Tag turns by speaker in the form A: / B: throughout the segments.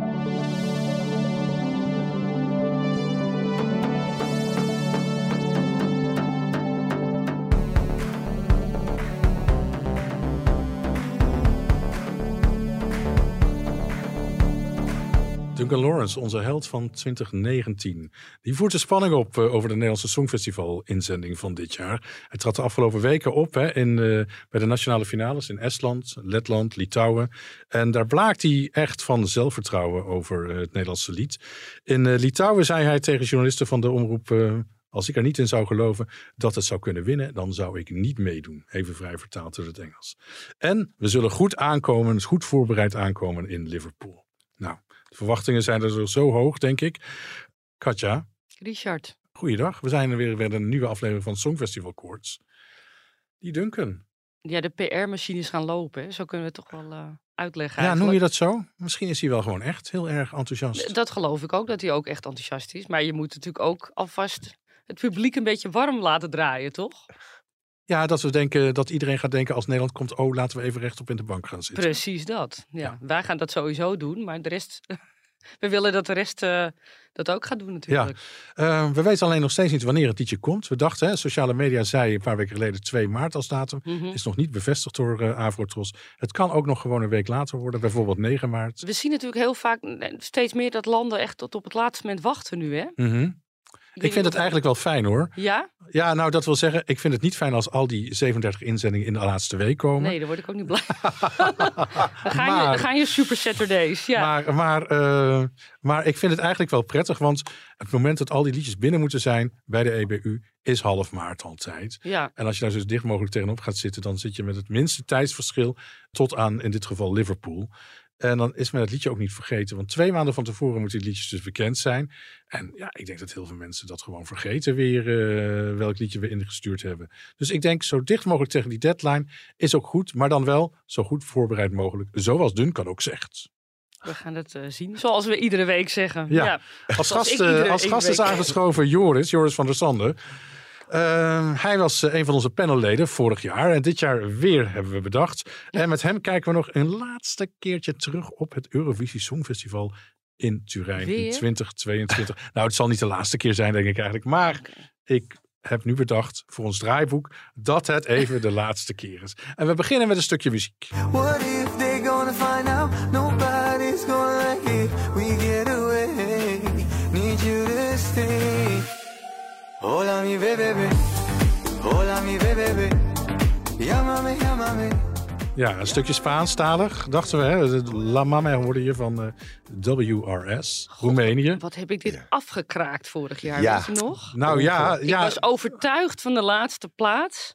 A: Thank you. Duncan Lawrence, onze held van 2019. Die voert de spanning op uh, over de Nederlandse Songfestival-inzending van dit jaar. Hij trad de afgelopen weken op hè, in, uh, bij de nationale finales in Estland, Letland, Litouwen. En daar blaakt hij echt van zelfvertrouwen over uh, het Nederlandse lied. In Litouwen zei hij tegen journalisten van de omroep als ik er niet in zou geloven dat het zou kunnen winnen, dan zou ik niet meedoen. Even vrij vertaald door het Engels. En we zullen goed aankomen, goed voorbereid aankomen in Liverpool. Verwachtingen zijn er zo hoog, denk ik. Katja.
B: Richard.
A: Goeiedag. We zijn er weer bij een nieuwe aflevering van Songfestival Koorts. Die Duncan.
B: Ja, de PR-machines gaan lopen. Zo kunnen we het toch wel uh, uitleggen.
A: Ja, noem je dat zo? Misschien is hij wel gewoon echt heel erg enthousiast.
B: Dat geloof ik ook, dat hij ook echt enthousiast is. Maar je moet natuurlijk ook alvast het publiek een beetje warm laten draaien, toch?
A: Ja, dat we denken dat iedereen gaat denken als Nederland komt, oh, laten we even rechtop in de bank gaan zitten.
B: Precies dat. Ja, wij gaan dat sowieso doen, maar de rest. We willen dat de rest uh, dat ook gaat doen natuurlijk.
A: Ja. Uh, we weten alleen nog steeds niet wanneer het liedje komt. We dachten, hè, sociale media zei een paar weken geleden 2 maart als datum. Mm -hmm. Is nog niet bevestigd door uh, Avrotros. Het kan ook nog gewoon een week later worden, bijvoorbeeld 9 maart.
B: We zien natuurlijk heel vaak steeds meer dat landen echt tot op het laatste moment wachten nu, hè?
A: Mm -hmm. Ik vind het eigenlijk wel fijn hoor.
B: Ja?
A: Ja, nou dat wil zeggen, ik vind het niet fijn als al die 37 inzendingen in de laatste week komen.
B: Nee, daar word ik ook niet blij. dan, gaan maar, je, dan gaan je Super Saturdays. Ja.
A: Maar, maar, uh, maar ik vind het eigenlijk wel prettig, want het moment dat al die liedjes binnen moeten zijn bij de EBU is half maart altijd.
B: Ja.
A: En als je daar zo dicht mogelijk tegenop gaat zitten, dan zit je met het minste tijdsverschil tot aan in dit geval Liverpool. En dan is men het liedje ook niet vergeten. Want twee maanden van tevoren moeten die liedjes dus bekend zijn. En ja, ik denk dat heel veel mensen dat gewoon vergeten weer uh, welk liedje we ingestuurd hebben. Dus ik denk zo dicht mogelijk tegen die deadline is ook goed. Maar dan wel zo goed voorbereid mogelijk. Zoals Duncan ook zegt.
B: We gaan het uh, zien, zoals we iedere week zeggen.
A: Ja, ja. als gast, iedere, als gast is aangeschoven Joris, Joris van der Sande. Uh, hij was een van onze panelleden vorig jaar. En dit jaar weer hebben we bedacht. En met hem kijken we nog een laatste keertje terug op het Eurovisie Songfestival in Turijn weer? in 2022. nou, het zal niet de laatste keer zijn, denk ik eigenlijk. Maar okay. ik heb nu bedacht voor ons draaiboek dat het even de laatste keer is. En we beginnen met een stukje muziek. What if they gonna find out Hola mi bebé, hola mi bebé, llámame, llámame. Ja, een stukje Spaanstalig, dachten we. Hè? La Mame hoorde je van uh, WRS, God, Roemenië.
B: Wat heb ik dit ja. afgekraakt vorig jaar, ja. weet je nog?
A: Nou ja,
B: ik
A: ja.
B: was overtuigd van de laatste plaats.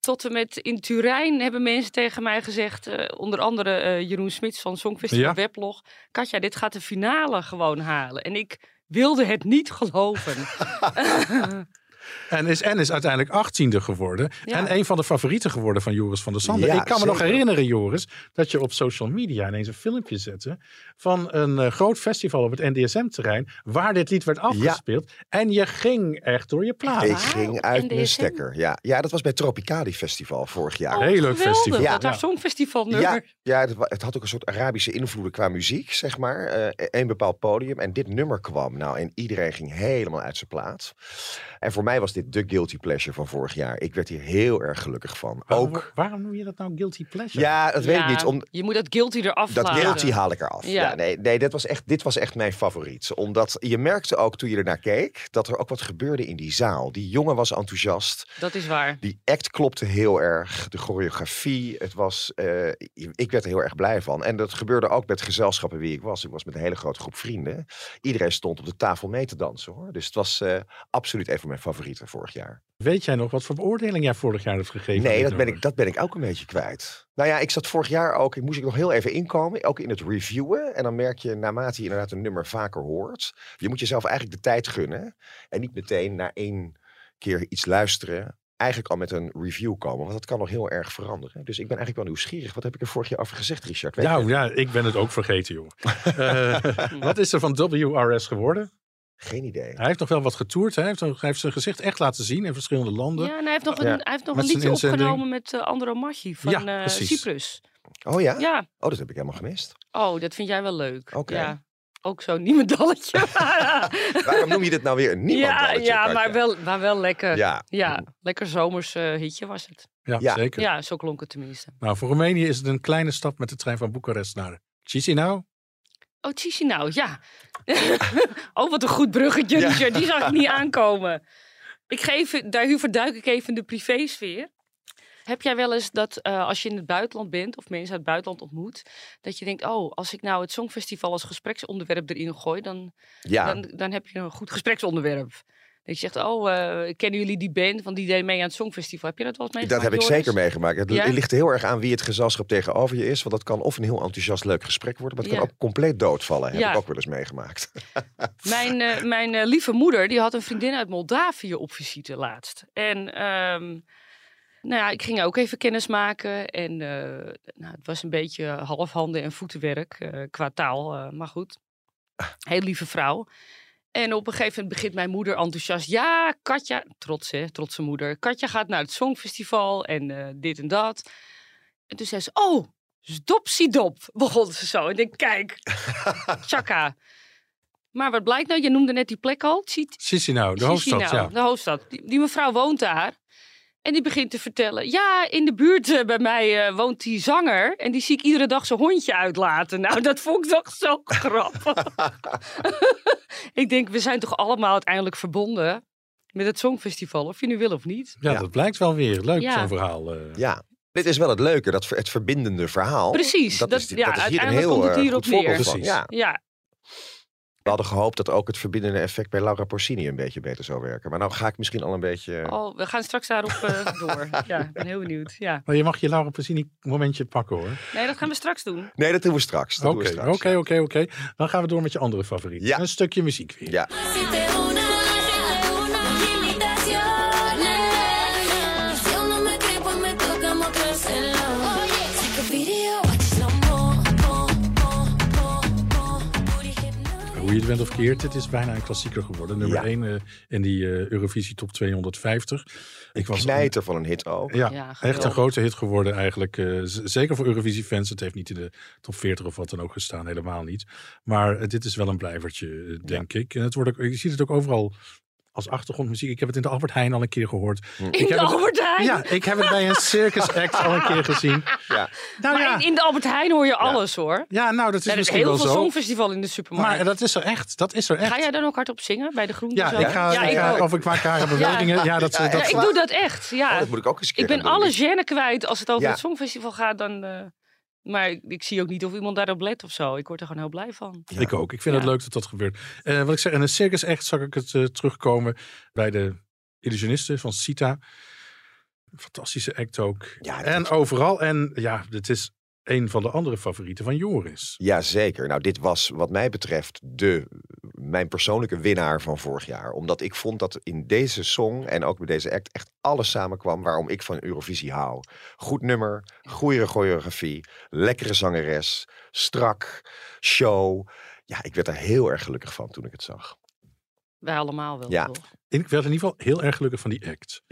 B: Tot en met in Turijn hebben mensen tegen mij gezegd, uh, onder andere uh, Jeroen Smits van Songfestival ja. Weblog. Katja, dit gaat de finale gewoon halen. En ik wilde het niet geloven.
A: En is, en is uiteindelijk achttiende geworden. Ja. En een van de favorieten geworden van Joris van der Sande. Ja, ik kan zeker. me nog herinneren, Joris, dat je op social media ineens een filmpje zette. van een uh, groot festival op het NDSM-terrein. waar dit lied werd afgespeeld. Ja. En je ging echt door je plaat.
C: Ik ging uit mijn stekker. Ja. ja, dat was bij Tropicali Festival vorig jaar.
B: Oh,
A: Heel leuk festival.
B: Ja, daar Songfestival nummer.
C: Ja, ja het, het, had ook een soort Arabische invloeden qua muziek, zeg maar. Uh, een bepaald podium. En dit nummer kwam. Nou, en iedereen ging helemaal uit zijn plaats. En voor mij was dit de guilty pleasure van vorig jaar. Ik werd hier heel erg gelukkig van.
A: Waarom,
C: ook,
A: waarom noem je dat nou guilty pleasure?
C: Ja, dat
B: ja,
C: weet ik niet. Om,
B: je moet dat guilty eraf
C: Dat guilty haal ik eraf. Ja. ja, nee, nee dit, was echt, dit was echt mijn favoriet. Omdat je merkte ook toen je ernaar keek... dat er ook wat gebeurde in die zaal. Die jongen was enthousiast.
B: Dat is waar.
C: Die act klopte heel erg. De choreografie. Het was, uh, ik werd er heel erg blij van. En dat gebeurde ook met gezelschappen wie ik was. Ik was met een hele grote groep vrienden. Iedereen stond op de tafel mee te dansen. hoor. Dus het was uh, absoluut een van mijn favorieten vorig jaar.
A: Weet jij nog wat voor beoordeling jij vorig jaar hebt gegeven?
C: Nee, dat ben, ik, dat ben ik ook een beetje kwijt. Nou ja, ik zat vorig jaar ook, ik moest ik nog heel even inkomen, ook in het reviewen. En dan merk je, naarmate je inderdaad een nummer vaker hoort, je moet jezelf eigenlijk de tijd gunnen. En niet meteen na één keer iets luisteren, eigenlijk al met een review komen. Want dat kan nog heel erg veranderen. Dus ik ben eigenlijk wel nieuwsgierig. Wat heb ik er vorig jaar over gezegd, Richard?
A: Weet nou ja, ik ben het ook vergeten, joh. uh, wat is er van WRS geworden?
C: Geen idee.
A: Hij heeft nog wel wat getoerd. Hij heeft, hij heeft zijn gezicht echt laten zien in verschillende landen.
B: Ja, en hij heeft nog een, ja. hij heeft nog een liedje opgenomen met uh, Andro Maggi van ja, uh, Cyprus.
C: Oh ja?
B: Ja.
C: Oh, dat heb ik helemaal gemist.
B: Oh, dat vind jij wel leuk.
C: Oké.
B: Ja. Ook zo'n niemendalletje.
C: Waarom noem je dit nou weer een
B: ja,
C: niemandalletje?
B: ja
C: Katja?
B: maar, wel, maar wel lekker. Ja,
C: Ja.
B: lekker zomers eh, hitje was het.
A: Ja,
C: Ja.
A: zeker.
B: Ja, zo klonk het tenminste.
A: Nou, voor Roemenië is het een kleine stap met de trein van Boekarest naar Chisinau.
B: Oh, Chisinau, ja. oh, wat een goed bruggetje,
C: Ja.
B: Richard. Die zag ik niet aankomen. Ik geef, daar verduik ik even de privésfeer. Heb jij wel eens dat eh, als je in het buitenland bent of mensen uit het buitenland ontmoet, dat je denkt, oh, als ik nou het Songfestival als gespreksonderwerp erin gooi, dan,
C: Ja,
B: dan, dan heb je een goed gespreksonderwerp. Dat je zegt, oh, eh, kennen jullie die band? Want die deed mee aan het Songfestival. Heb je dat wel eens
C: dat
B: meegemaakt,
C: heb ik
B: Joris?
C: zeker meegemaakt. Het
B: Ja?
C: ligt heel erg aan wie het gezelschap tegenover je is. Want dat kan of een heel enthousiast leuk gesprek worden. Maar het kan ook compleet doodvallen. Heb
B: Ja.
C: ik ook wel eens meegemaakt.
B: Mijn, eh, mijn eh, lieve moeder, die had een vriendin uit Moldavië op visite laatst. En ehm, nou ja, ik ging ook even kennis maken. En nou, het was een beetje half handen en voetenwerk qua taal. maar goed, heel lieve vrouw. En op een gegeven moment begint mijn moeder enthousiast. Ja, Katja, trots hè, trotse moeder. Katja gaat naar het Songfestival en eh, dit en dat. En toen zei ze, oh, dop, begon ze zo. En ik denk, kijk, tjaka. Maar wat blijkt nou? Je noemde net die plek al.
A: Chisinau, de hoofdstad,
B: Chisinau,
A: ja.
B: De hoofdstad. Die, die mevrouw woont daar. En die begint te vertellen. Ja, in de buurt eh, bij mij eh, woont die zanger. En die zie ik iedere dag zijn hondje uitlaten. Nou, dat vond ik toch zo grappig. ik denk, we zijn toch allemaal uiteindelijk verbonden met het Songfestival. Of je nu wil of niet.
A: Ja,
C: Ja.
A: dat blijkt wel weer. Leuk
B: Ja.
A: zo'n verhaal. eh.
C: Ja, dit is wel het leuke. Dat, het verbindende verhaal.
B: Precies,
C: Dat,
B: dat-
C: is,
B: ja,
C: dat is hier een
B: uiteindelijk
C: heel
B: komt het hierop
C: goed voorbeeld
B: neer.
C: van.
A: Precies.
C: Ja,
B: Ja,
C: we hadden gehoopt dat ook het verbindende effect bij Laura Porcini een beetje beter zou werken. Maar nou ga ik misschien al een beetje...
B: oh, we gaan straks daarop eh, door. Ja, ik ben heel benieuwd. Ja.
A: Maar je mag je Laura Pazzini momentje pakken hoor.
B: Nee, dat gaan we straks doen.
C: Nee, dat doen we straks. Dat doen we
A: Oké,
C: straks,
A: oké,
C: ja.
A: oké, oké. Dan gaan we door met je andere favoriet.
C: Ja.
A: Een stukje muziek weer.
C: Ja.
A: Je het bent of keert, het is bijna een klassieker geworden. Nummer
C: Ja.
A: 1 in die eh, Eurovisie Top 250. Ik was
C: Knijter van een hit ook.
A: Ja,
B: Ja,
A: echt een grote hit geworden eigenlijk. eh, zeker voor Eurovisie-fans. Het heeft niet in de top 40 of wat dan ook gestaan, helemaal niet. Maar eh, dit is wel een blijvertje, eh, denk ik. En het wordt ook, je ziet het ook overal als achtergrondmuziek. Ik heb het in de Albert Heijn al een keer gehoord.
B: In
A: Ik
B: de
A: heb het-
B: Albert Heijn?
A: Ja, ik heb het bij een circus act al een keer gezien.
C: Ja.
A: Nou
B: maar
A: ja,
B: in, in de Albert Heijn hoor je alles hoor.
A: ja, nou dat is
B: Er is heel
A: wel
B: veel
A: zo.
B: songfestival in de supermarkt.
A: Maar dat is er echt. Dat is er echt.
B: Ga jij dan ook hardop zingen bij de groenten?
A: Ja,
B: zo?
A: ik ga,
B: ja,
A: ik ga- of ik maak rare bewegingen. Ja, dat,
C: Ja,
A: dat,
B: Ja, ik doe dat echt. Ja.
C: Oh, dat moet ik ook eens
B: ik ben alle gêne kwijt als het over het Songfestival gaat. Dan, eh, maar ik, ik zie ook niet of iemand daarop let of zo. Ik word er gewoon heel blij van.
C: Ja.
A: Ik ook. Ik vind
B: Ja.
A: het leuk dat dat gebeurt. Eh, wat ik zeg, in een circus echt zag ik het eh, terugkomen bij de illusionisten van Sita. Fantastische act ook.
C: Ja,
A: en overal. En ja, dit is een van de andere favorieten van Joris.
C: Ja, zeker. Nou, dit was wat mij betreft de, mijn persoonlijke winnaar van vorig jaar. Omdat ik vond dat in deze song en ook bij deze act echt alles samenkwam waarom ik van Eurovisie hou. Goed nummer, goede choreografie, lekkere zangeres, strak, show. Ja, ik werd er heel erg gelukkig van toen ik het zag.
B: Wij allemaal wel.
C: Ja.
B: toch?
A: Ik werd in ieder geval heel erg gelukkig van die act.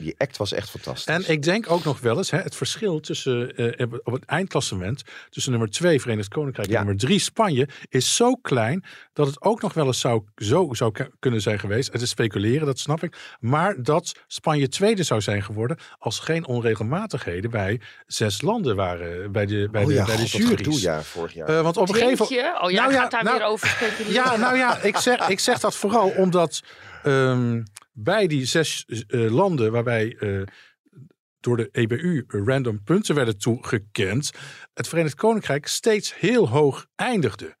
C: Die act was echt fantastisch.
A: En ik denk ook nog wel eens hè, het verschil tussen eh, op het eindklassement tussen nummer 2 Verenigd Koninkrijk
C: Ja.
A: en nummer 3 Spanje is zo klein dat het ook nog wel eens zou, zo zou kunnen zijn geweest. Het is speculeren, dat snap ik. Maar dat Spanje tweede zou zijn geworden als geen onregelmatigheden bij zes landen waren bij de, bij
C: oh
A: de,
C: ja,
A: bij de
C: god, dat gedoe,
A: juries.
C: ja, vorig jaar.
A: Eh, want op een gegeven
B: je? Oh ja,
A: Nou ja,
B: daar
A: nou-
B: weer over speculeren.
A: ja, nou ja, ik zeg, ik zeg dat vooral omdat ehm, bij die zes eh, landen waarbij eh, door de EBU random punten werden toegekend, het Verenigd Koninkrijk steeds heel hoog eindigde.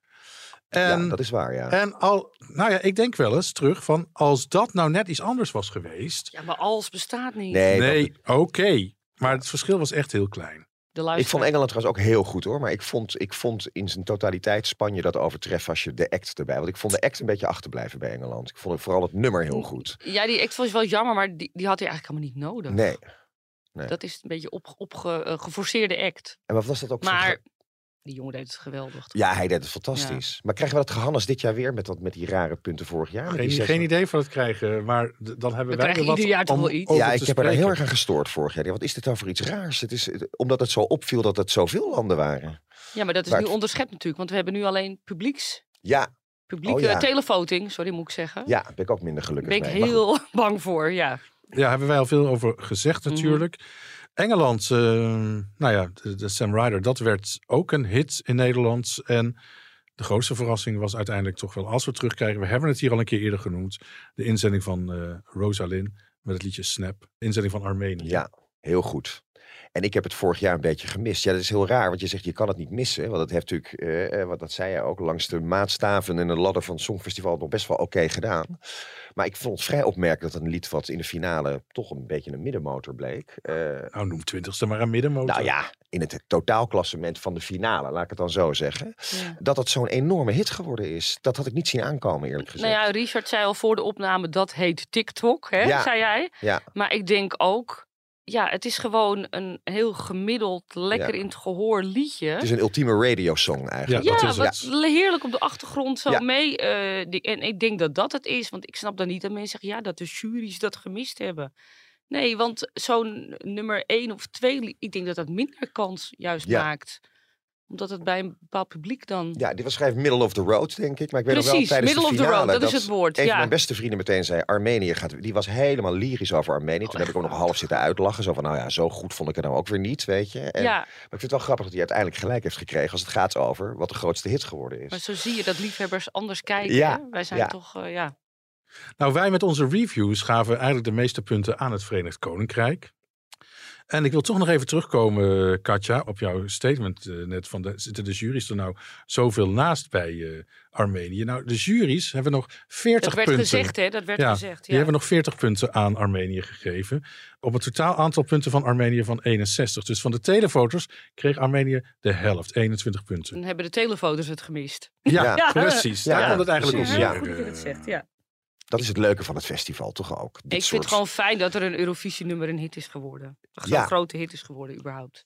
A: En,
C: ja, dat is waar, ja.
A: en al, nou ja, ik denk wel eens terug van als dat nou net iets anders was geweest.
B: Ja, maar alles bestaat niet.
C: Nee,
A: oké. Maar het verschil was echt heel klein.
B: De
C: Ik vond Engeland trouwens ook heel goed hoor. Maar ik vond, ik vond in zijn totaliteit Spanje dat overtreffen als je de act erbij. Want ik vond de act een beetje achterblijven bij Engeland. Ik vond vooral het nummer heel goed.
B: Ja, die act was wel jammer, maar die, die had hij eigenlijk helemaal niet nodig.
C: Nee. nee.
B: Dat is een beetje op, op ge- eh, geforceerde act.
C: En wat was dat ook
B: Maar Die jongen deed het geweldig.
C: Ja, hij deed het fantastisch. Maar krijgen we dat gehannes dit jaar weer met, dat, met die rare punten vorig jaar?
A: Geen,
C: zes-
A: geen idee van het krijgen, maar dan hebben
B: We
A: wij er wat
B: ieder jaar toch
A: om
B: wel iets.
C: Ja, ik heb er heel erg aan gestoord vorig jaar. Wat is dit nou voor iets raars? Het is, omdat het zo opviel dat het zoveel landen waren.
B: Ja, maar dat is
C: Maar
B: nu
C: het-
B: onderschept natuurlijk. Want we hebben nu alleen publieks.
C: Ja,
B: Publieke
C: Oh ja.
B: televoting, sorry moet ik zeggen.
C: ja, ben ik ook minder
B: Daar
C: gelukkig
B: ben ik
C: mee.
B: Heel bang voor, ja.
A: Ja, hebben wij al veel over gezegd
B: Mhm.
A: natuurlijk. Engeland, eh, nou ja, de, Sam Ryder, dat werd ook een hit in Nederland. En de grootste verrassing was uiteindelijk toch wel, als we terugkijken, we hebben het hier al een keer eerder genoemd, de inzending van eh Rosalind met het liedje Snap, inzending van Armenië.
C: Ja, heel goed. En ik heb het vorig jaar een beetje gemist. Ja, dat is heel raar, want je zegt je kan het niet missen. Want dat heeft natuurlijk, eh, eh, wat dat zei je ook, langs de maatstaven en de ladder van het Songfestival nog best wel oké gedaan. Maar ik vond het vrij opmerkelijk dat een lied wat in de finale toch een beetje een middenmotor bleek. eh,
A: Nou, noem twintigste maar een middenmotor.
C: nou ja, in het totaalklassement van de finale, laat ik het dan zo zeggen.
B: ja.
C: Dat het zo'n enorme hit geworden is, dat had ik niet zien aankomen eerlijk gezegd.
B: Nou ja, Richard zei al voor de opname, dat heet TikTok, hè,
C: Ja.
B: zei jij.
C: Ja.
B: Maar ik denk ook, ja, het is gewoon een heel gemiddeld, lekker
C: Ja.
B: in het gehoor liedje.
C: Het is een ultieme radiosong eigenlijk.
A: Ja,
B: Ja,
A: dat is
B: wat heerlijk op de achtergrond zo
C: Ja.
B: mee. eh, die- en ik denk dat dat het is. Want ik snap dan niet dat mensen zeggen ja, dat de juries dat gemist hebben. Nee, want zo'n nummer één of twee, ik denk dat dat minder kans juist
C: Ja.
B: maakt. Omdat het bij een bepaald publiek dan...
C: Ja, dit was vrij middle of the road, denk ik. Maar ik weet nog wel
B: Precies,
C: tijdens
B: middle
C: de
B: of the
C: finale
B: road, dat is het woord,
C: Een
B: ja.
C: van mijn beste vrienden meteen zei, Armenië gaat... Die was helemaal lyrisch over Armenië. Toen heb ik ook nog half zitten uitlachen. Zo van, nou ja, zo goed vond ik het nou ook weer niet, weet je. En,
B: ja,
C: Maar ik vind het wel grappig dat hij uiteindelijk gelijk heeft gekregen... als het gaat over wat de grootste hit geworden is.
B: maar zo zie je dat liefhebbers anders kijken.
C: Ja?
B: Wij zijn
C: ja.
B: toch, eh, ja...
A: Nou, wij met onze reviews gaven eigenlijk de meeste punten aan het Verenigd Koninkrijk. En ik wil toch nog even terugkomen, Katja, op jouw statement eh, net van de, zitten de juries er nou zoveel naast bij eh, Armenië? Nou, de juries hebben nog 40
B: Dat werd
A: punten.
B: gezegd, hè? Dat werd
A: Ja,
B: gezegd,
A: Die
B: ja.
A: hebben nog 40 punten aan Armenië gegeven. Op het totaal aantal punten van Armenië van 61. Dus van de telefoters kreeg Armenië de helft, 21 punten.
B: Dan hebben de telefoto's het gemist.
A: Ja,
C: Ja.
A: precies.
C: Ja,
A: Daar komt het eigenlijk op
C: ja.
B: Goed dat je dat
A: Eh,
B: zegt, ja.
C: Dat is het leuke van het festival, toch ook? Dit
B: Ik
C: soort...
B: vind het gewoon fijn dat er een Eurovisie-nummer een hit is geworden. Zo'n
C: Ja.
B: grote hit is geworden, überhaupt.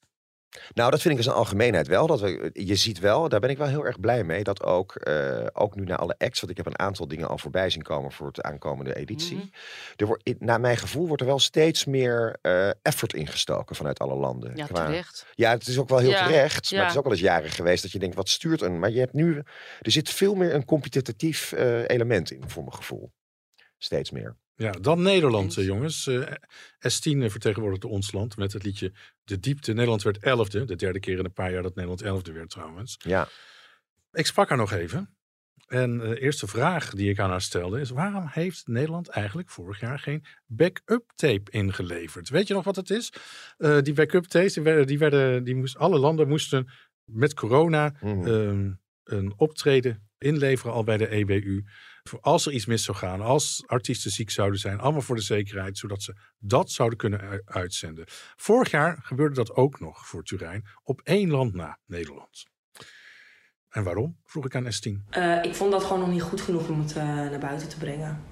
C: Nou, dat vind ik als een algemeenheid wel. Dat we, je ziet wel, daar ben ik wel heel erg blij mee, dat ook, eh, ook nu na alle acts, want ik heb een aantal dingen al voorbij zien komen voor het aankomende editie.
B: Mhm.
C: Er wordt, naar mijn gevoel wordt er wel steeds meer eh, effort ingestoken vanuit alle landen.
B: Ja,
C: Qua-
B: terecht.
C: Ja, het is ook wel heel
B: Ja,
C: terecht. Maar het is ook wel eens jaren geweest dat je denkt, wat stuurt een... Maar je hebt nu, er zit veel meer een competitief eh, element in, voor mijn gevoel. Steeds meer.
A: Ja, dan Nederland,
B: Eens.
A: eh, jongens. Eh, S10 vertegenwoordigde ons land met het liedje De Diepte. Nederland werd elfde. De derde keer in een paar jaar dat Nederland elfde werd trouwens.
C: Ja,
A: Ik sprak haar nog even. En eh, de eerste vraag die ik aan haar stelde is... waarom heeft Nederland eigenlijk vorig jaar geen backup tape ingeleverd? Weet je nog wat het is? Eh, die backup tapes, die werden, die werden, die moest, alle landen moesten met corona
C: Mhm.
A: ehm, een optreden inleveren al bij de EBU. Voor als er iets mis zou gaan, als artiesten ziek zouden zijn, allemaal voor de zekerheid, zodat ze dat zouden kunnen uitzenden. Vorig jaar gebeurde dat ook nog voor Turijn, op één land na Nederland. En waarom? Vroeg ik aan S10.
D: Eh, ik vond dat gewoon nog niet goed genoeg om het eh, naar buiten te brengen.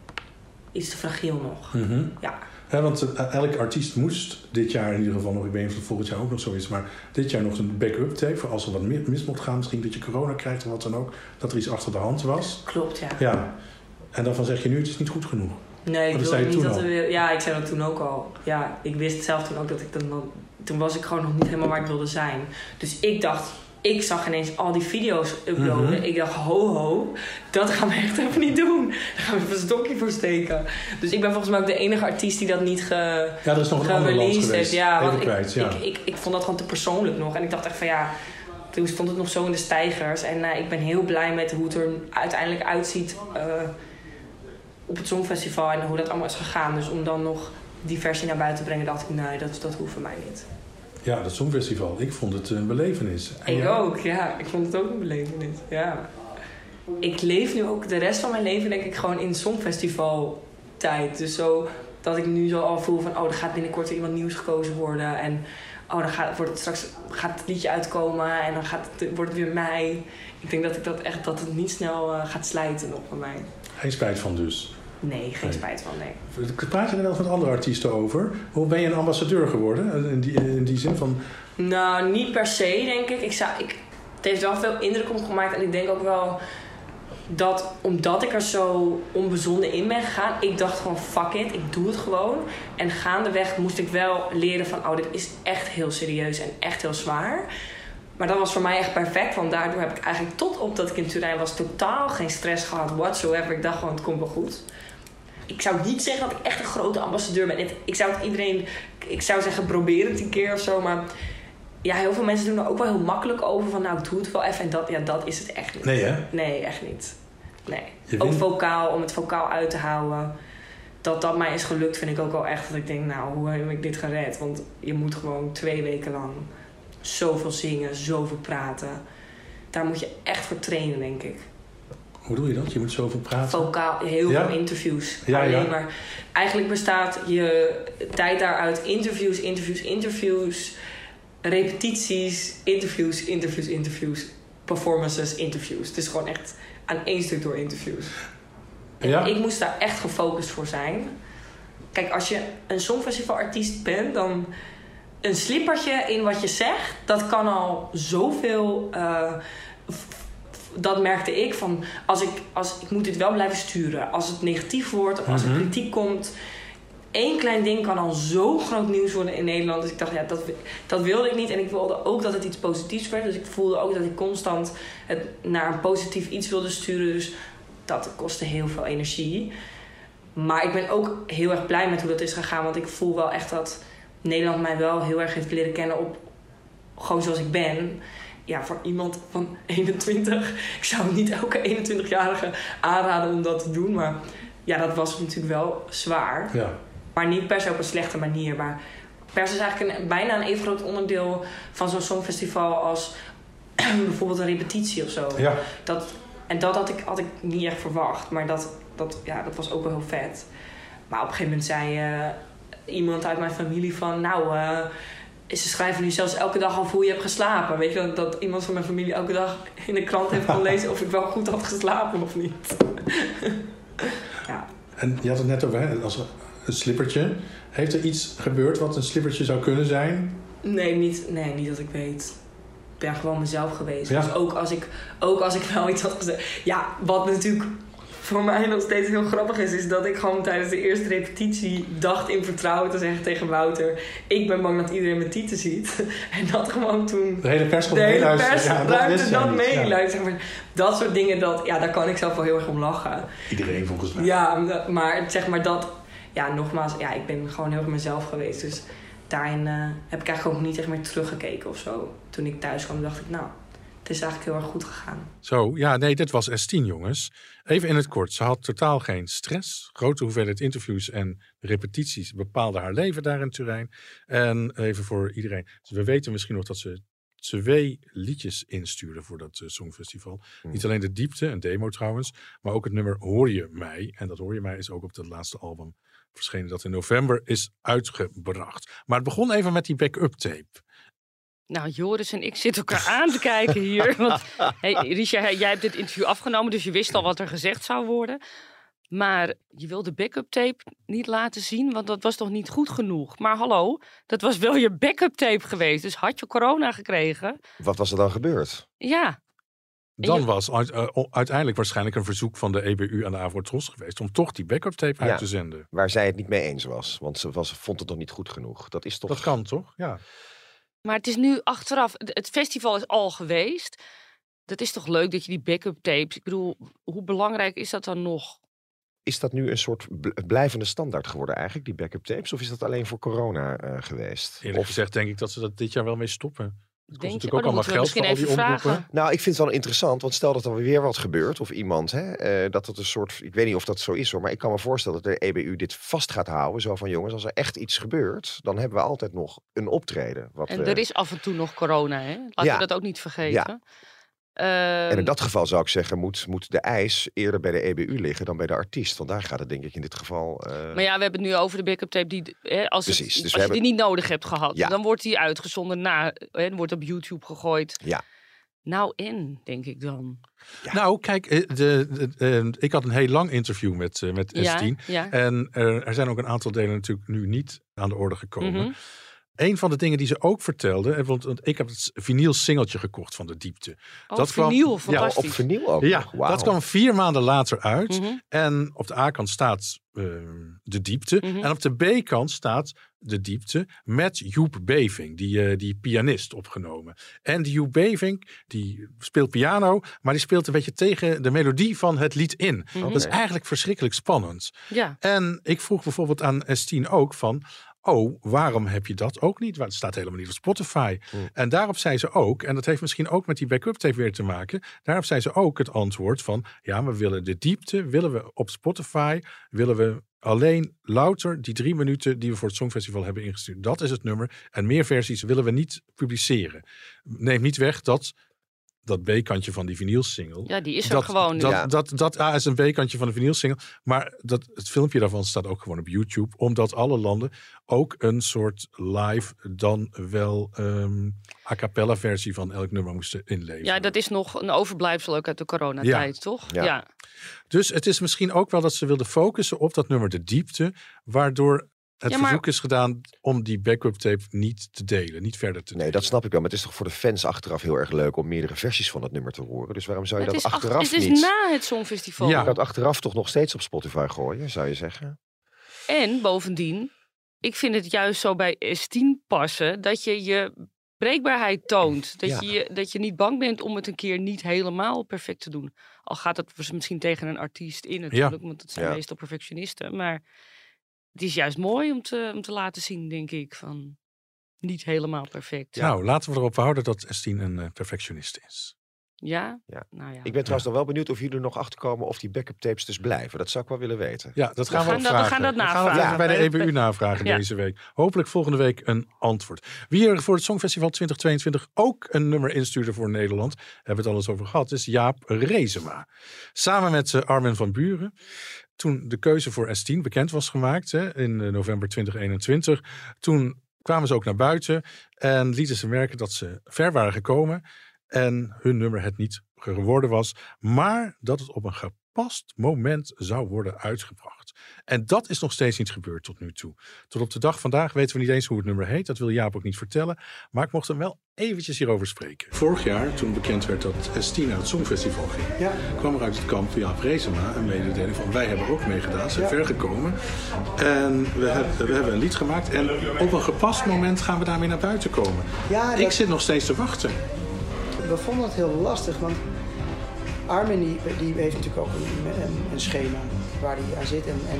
D: Iets te fragiel nog. Ja.
A: Want eh, elke artiest moest dit jaar in ieder geval nog, ik weet niet of volgend jaar ook nog zo is, maar dit jaar nog een backup tape voor als er wat mi- mis mocht gaan, misschien dat je corona krijgt of wat dan ook, dat er iets achter de hand was.
D: Klopt, ja.
A: Ja, en dan zeg je nu, het is niet goed genoeg.
D: Nee, ik wilde niet dat er weer... Ja, ik zei dat toen ook al. Ja, ik wist zelf toen ook dat ik dan- Toen was ik gewoon nog niet helemaal waar ik wilde zijn. Dus ik dacht... Ik zag ineens al die video's uploaden.
A: Mhm.
D: Ik dacht, ho ho, dat gaan we echt even niet doen. Daar gaan we even een stokje voor steken. Dus ik ben volgens mij ook de enige artiest die dat niet ge,
A: Ja, er is nog een ander land
D: gereleased
A: geweest.
D: heeft. Ja,
A: Even
D: want ik,
A: kwijt, ja.
D: ik, ik, ik vond dat gewoon te persoonlijk nog. En ik dacht echt van ja, toen stond het nog zo in de stijgers. En eh, ik ben heel blij met hoe het er uiteindelijk uitziet eh, op het Songfestival. En hoe dat allemaal is gegaan. Dus om dan nog die versie naar buiten te brengen, dacht ik nee, dat, dat hoeft voor mij niet.
A: Ja, dat Songfestival. Ik vond het een belevenis. En
D: Ik ook, ja. Ik vond het ook een belevenis, ja. Ik leef nu ook de rest van mijn leven denk ik gewoon in Songfestival tijd. Dus zo dat ik nu zo al voel van... oh, er gaat binnenkort weer iemand nieuws gekozen worden. En oh, dan gaat, wordt het straks gaat het liedje uitkomen en dan gaat het, wordt het weer mei. Ik denk dat ik dat echt dat het niet snel eh, gaat slijten nog bij mij.
A: Geen spijt van dus.
D: Nee, geen
A: Nee.
D: spijt van, nee.
A: Praat je er wel met andere artiesten over? Hoe ben je een ambassadeur geworden? In die, in die zin van...
D: Nou, niet per se, denk ik. Ik, zou, ik, het heeft wel veel indruk op gemaakt. En ik denk ook wel dat omdat ik er zo onbezonnen in ben gegaan, ik dacht gewoon fuck it, ik doe het gewoon. En gaandeweg moest ik wel leren van oh, dit is echt heel serieus en echt heel zwaar. Maar dat was voor mij echt perfect, want daardoor heb ik eigenlijk tot op dat ik in Turijn was totaal geen stress gehad whatsoever. Ik dacht gewoon het komt wel goed. Ik zou niet zeggen dat ik echt een grote ambassadeur ben. Ik zou het iedereen, ik zou zeggen probeer het een keer of zo, maar ja, heel veel mensen doen er ook wel heel makkelijk over van nou ik doe het wel even en dat, ja, dat is het echt niet.
A: Nee, hè?
D: Nee, echt niet. Nee.
A: Je
D: Ook vocaal, om het vocaal uit te houden. Dat dat mij is gelukt, vind ik ook wel echt. Dat ik denk, nou, hoe heb ik dit gered? Want je moet gewoon twee weken lang zoveel zingen, zoveel praten. Daar moet je echt voor trainen, denk ik.
A: Hoe doe je dat? Je moet zoveel praten.
D: Vocaal, heel
A: Ja?
D: veel interviews.
A: Ja,
D: Alleen
A: ja.
D: maar eigenlijk bestaat je tijd daaruit interviews, interviews, interviews, repetities, interviews, interviews, interviews, performances, interviews. Het is gewoon echt aan één stuk door interviews.
A: Ja?
D: ik moest daar echt gefocust voor zijn. Kijk, als je een songfestivalartiest bent, dan een slippertje in wat je zegt, dat kan al zoveel. f- dat merkte ik van als ik, als ik moet dit wel blijven sturen. Als het negatief wordt of als er
A: Mhm.
D: kritiek komt. Eén klein ding kan al zo groot nieuws worden in Nederland. Dus ik dacht, ja, dat, dat wilde ik niet. En ik wilde ook dat het iets positiefs werd. Dus ik voelde ook dat ik constant het naar een positief iets wilde sturen. Dus dat kostte heel veel energie. Maar ik ben ook heel erg blij met hoe dat is gegaan. Want ik voel wel echt dat Nederland mij wel heel erg heeft leren kennen op gewoon zoals ik ben. Ja, voor iemand van 21. Ik zou niet elke 21-jarige aanraden om dat te doen. Maar ja, dat was natuurlijk wel zwaar.
A: Ja.
D: Maar niet per se op een slechte manier. Maar pers is eigenlijk een, bijna een even groot onderdeel van zo'n songfestival als bijvoorbeeld een repetitie of zo.
A: Ja.
D: Dat, en dat had ik, had ik niet echt verwacht. Maar dat, dat, ja, dat was ook wel heel vet. Maar op een gegeven moment zei eh, iemand uit mijn familie van... Nou, eh, ze schrijven nu zelfs elke dag al hoe je hebt geslapen. Weet je, dat, dat iemand van mijn familie elke dag in de krant heeft kon lezen... of ik wel goed had geslapen of niet. ja.
A: En je had het net over hè, als een slippertje. Heeft er iets gebeurd wat een slippertje zou kunnen zijn?
D: Nee niet, nee, niet dat ik weet. Ik ben gewoon mezelf geweest.
A: Ja.
D: Dus ook als, ik, ook als ik wel iets had gezegd. Ja, wat natuurlijk voor mij nog steeds heel grappig is, is dat ik gewoon tijdens de eerste repetitie dacht in vertrouwen te zeggen tegen Wouter: Ik ben bang dat iedereen mijn tieten ziet. En dat gewoon toen.
A: De hele pers
D: De
A: komt
D: hele pers
A: Ja, dat
D: ruimte dat mee.
A: Ja.
D: zeg maar. Dat soort dingen, dat, ja, daar kan ik zelf wel heel erg om lachen.
A: Iedereen volgens mij.
D: Ja, maar zeg maar dat... Ja, nogmaals, ja, ik ben gewoon heel erg mezelf geweest. Dus daarin eh, heb ik eigenlijk ook niet echt meer teruggekeken of zo. Toen ik thuis kwam, dacht ik, nou, het is eigenlijk heel erg goed gegaan.
A: Zo, ja, nee, dit was S10, jongens. Even in het kort. Ze had totaal geen stress. Grote hoeveelheid interviews en repetities bepaalden haar leven daar in Turijn. En even voor iedereen. We weten misschien nog dat ze twee liedjes instuurde voor dat eh, Songfestival.
C: Hmm.
A: Niet alleen de diepte, een demo trouwens, maar ook het nummer Hoor je mij. En dat Hoor je mij is ook op het laatste album verschenen dat in november is uitgebracht. Maar het begon even met die backup tape.
B: Nou, Joris en ik zitten elkaar aan te kijken hier. Want hey, Risha, jij hebt dit interview afgenomen, dus je wist al wat er gezegd zou worden. Maar je wilde de backup tape niet laten zien, want dat was toch niet goed genoeg. Maar hallo, dat was wel je backup tape geweest. Dus had je corona gekregen?
C: Wat was er dan gebeurd?
B: Ja,
A: Dan
B: je-
A: was uit- eh, uiteindelijk waarschijnlijk een verzoek van de EBU aan de Avrotros geweest om toch die backup tape
C: Ja.
A: uit te zenden.
C: Waar zij het niet mee eens was. Want ze was, vond het nog niet goed genoeg. Dat is toch...
A: Dat kan toch? Ja.
B: Maar het is nu achteraf. Het festival is al geweest. Dat is toch leuk dat je die backup tapes. Ik bedoel, hoe belangrijk is dat dan nog?
C: Is dat nu een soort bl- blijvende standaard geworden eigenlijk, die backup tapes? Of is dat alleen voor corona eh, geweest?
A: Eerlijk
C: Of,
A: gezegd denk ik dat ze dat dit jaar wel mee stoppen. Het kost
B: Denk je?
A: natuurlijk
B: Oh,
A: ook
B: dan
A: allemaal geld voor al die omroepen.
B: vragen.
C: nou, ik vind het wel interessant, want stel dat er weer wat gebeurt, of iemand, hè, eh, dat het een soort, ik weet niet of dat zo is hoor, maar ik kan me voorstellen dat de EBU dit vast gaat houden. Zo van jongens, als er echt iets gebeurt, dan hebben we altijd nog een optreden. Wat
B: En
C: we-
B: er is af en toe nog corona, hè? Laten
C: Ja.
B: we dat ook niet vergeten. Ehm,
C: En in dat geval zou ik zeggen, moet, moet de eis eerder bij de EBU liggen dan bij de artiest. Want daar gaat het denk ik in dit geval... eh,
B: Maar ja, we hebben het nu over de backup tape. Die, hè, als het-
C: dus
B: als je
C: hebben-
B: die niet nodig hebt gehad,
C: Ja.
B: dan wordt die uitgezonden na. Hè, wordt op YouTube gegooid.
C: Ja.
B: Nou en, denk ik dan.
C: Ja.
A: Nou, kijk, eh, de, de- de- ik had een heel lang interview met, eh, met
B: Ja,
A: S10.
B: ja.
A: En er, er zijn ook een aantal delen natuurlijk nu niet aan de orde gekomen.
B: Mhm.
A: Een van de dingen die ze ook vertelde, en want, want ik heb het vinyl singeltje gekocht van de diepte.
B: Oh,
A: Dat kwam-
B: vinyl,
A: ja,
C: Op vernieuw ook
A: Ja, dat kwam vier maanden later uit.
B: Mhm.
A: En op de A-kant staat eh, de diepte.
B: Mhm.
A: En op de B-kant staat de diepte met Joep Beving, die, eh, die pianist opgenomen. En die Joep Beving, die speelt piano, maar die speelt een beetje tegen de melodie van het lied in.
B: Mhm.
A: Dat is eigenlijk verschrikkelijk spannend.
B: Ja,
A: En ik vroeg bijvoorbeeld aan Estine ook van... Oh, waarom heb je dat ook niet? Want het staat helemaal niet op Spotify.
C: Hmm.
A: En daarop zei ze ook, en dat heeft misschien ook met die backup tape weer te maken. Daarop zei ze ook het antwoord van... Ja, we willen de diepte, willen we op Spotify... willen we alleen louter die drie minuten die we voor het Songfestival hebben ingestuurd. Dat is het nummer. En meer versies willen we niet publiceren. Neem niet weg dat dat B-kantje van die vinylsingle...
B: ja die is er
A: dat,
B: gewoon nu.
A: Dat,
C: Ja.
A: dat, dat A is een B-kantje van de vinylsingle. Maar dat, het filmpje daarvan staat ook gewoon op YouTube. Omdat alle landen ook een soort live dan wel ehm a cappella versie van elk nummer moesten inleveren.
B: Ja, dat is nog een overblijfsel ook uit de coronatijd, toch?
C: Ja.
B: ja.
A: Dus het is misschien ook wel dat ze wilden focussen op dat nummer de diepte. Waardoor het
B: Ja, maar-
A: verzoek is gedaan om die backup tape niet te delen. Niet verder te
C: Nee,
A: delen.
C: dat snap ik wel. Maar het is toch voor de fans achteraf heel erg leuk om meerdere versies van het nummer te horen. Dus waarom zou je
B: Het
C: dat achteraf
B: het is
C: niet...
B: na het Songfestival.
A: Ja.
C: Je kan het achteraf toch nog steeds op Spotify gooien, zou je zeggen?
B: En bovendien, ik vind het juist zo bij S10 passen dat je je breekbaarheid toont. Dat,
C: Ja.
B: je, dat je niet bang bent om het een keer niet helemaal perfect te doen. Al gaat het misschien tegen een artiest in natuurlijk, want het zijn
C: Ja.
B: meestal perfectionisten. Maar het is juist mooi om te, om te laten zien, denk ik, van niet helemaal perfect. Ja?
A: Nou, laten we erop houden dat Estine een eh, perfectionist is.
C: Ja.
B: Nou ja.
C: Ik ben trouwens nog wel benieuwd of jullie er nog achterkomen of die backup tapes dus blijven. Dat zou ik wel willen weten.
A: Ja, dat gaan we,
B: gaan
A: ook
B: dat- we gaan dat
A: gaan
B: navragen.
A: even bij de
B: Bij de-
A: EBU navragen
B: Ja.
A: deze week. Hopelijk volgende week een antwoord. Wie er voor het Songfestival 2022 ook een nummer instuurde voor Nederland, hebben we het al eens over gehad, is Jaap Rezema. Samen met eh, Armin van Buren. Toen de keuze voor S10 bekend was gemaakt hè, in eh, november 2021, toen kwamen ze ook naar buiten en lieten ze merken dat ze ver waren gekomen en hun nummer het niet geworden was, maar dat het op een gepast moment zou worden uitgebracht. En dat is nog steeds niet gebeurd tot nu toe. Tot op de dag vandaag weten we niet eens hoe het nummer heet. Dat wil Jaap ook niet vertellen. Maar ik mocht hem wel eventjes hierover spreken. Vorig jaar, toen bekend werd dat S10 naar het Songfestival ging,
E: Ja.
A: kwam er uit het kamp Jaap Reesema een mededeling van wij hebben ook meegedaan, zijn ver gekomen. En we, hebben we hebben een lied gemaakt en op een gepast moment gaan we daarmee naar buiten komen.
E: Ja,
A: Ik zit nog steeds te wachten.
E: We vonden het heel lastig, want Armin die, die heeft natuurlijk ook een, een, een schema waar hij aan zit. En, en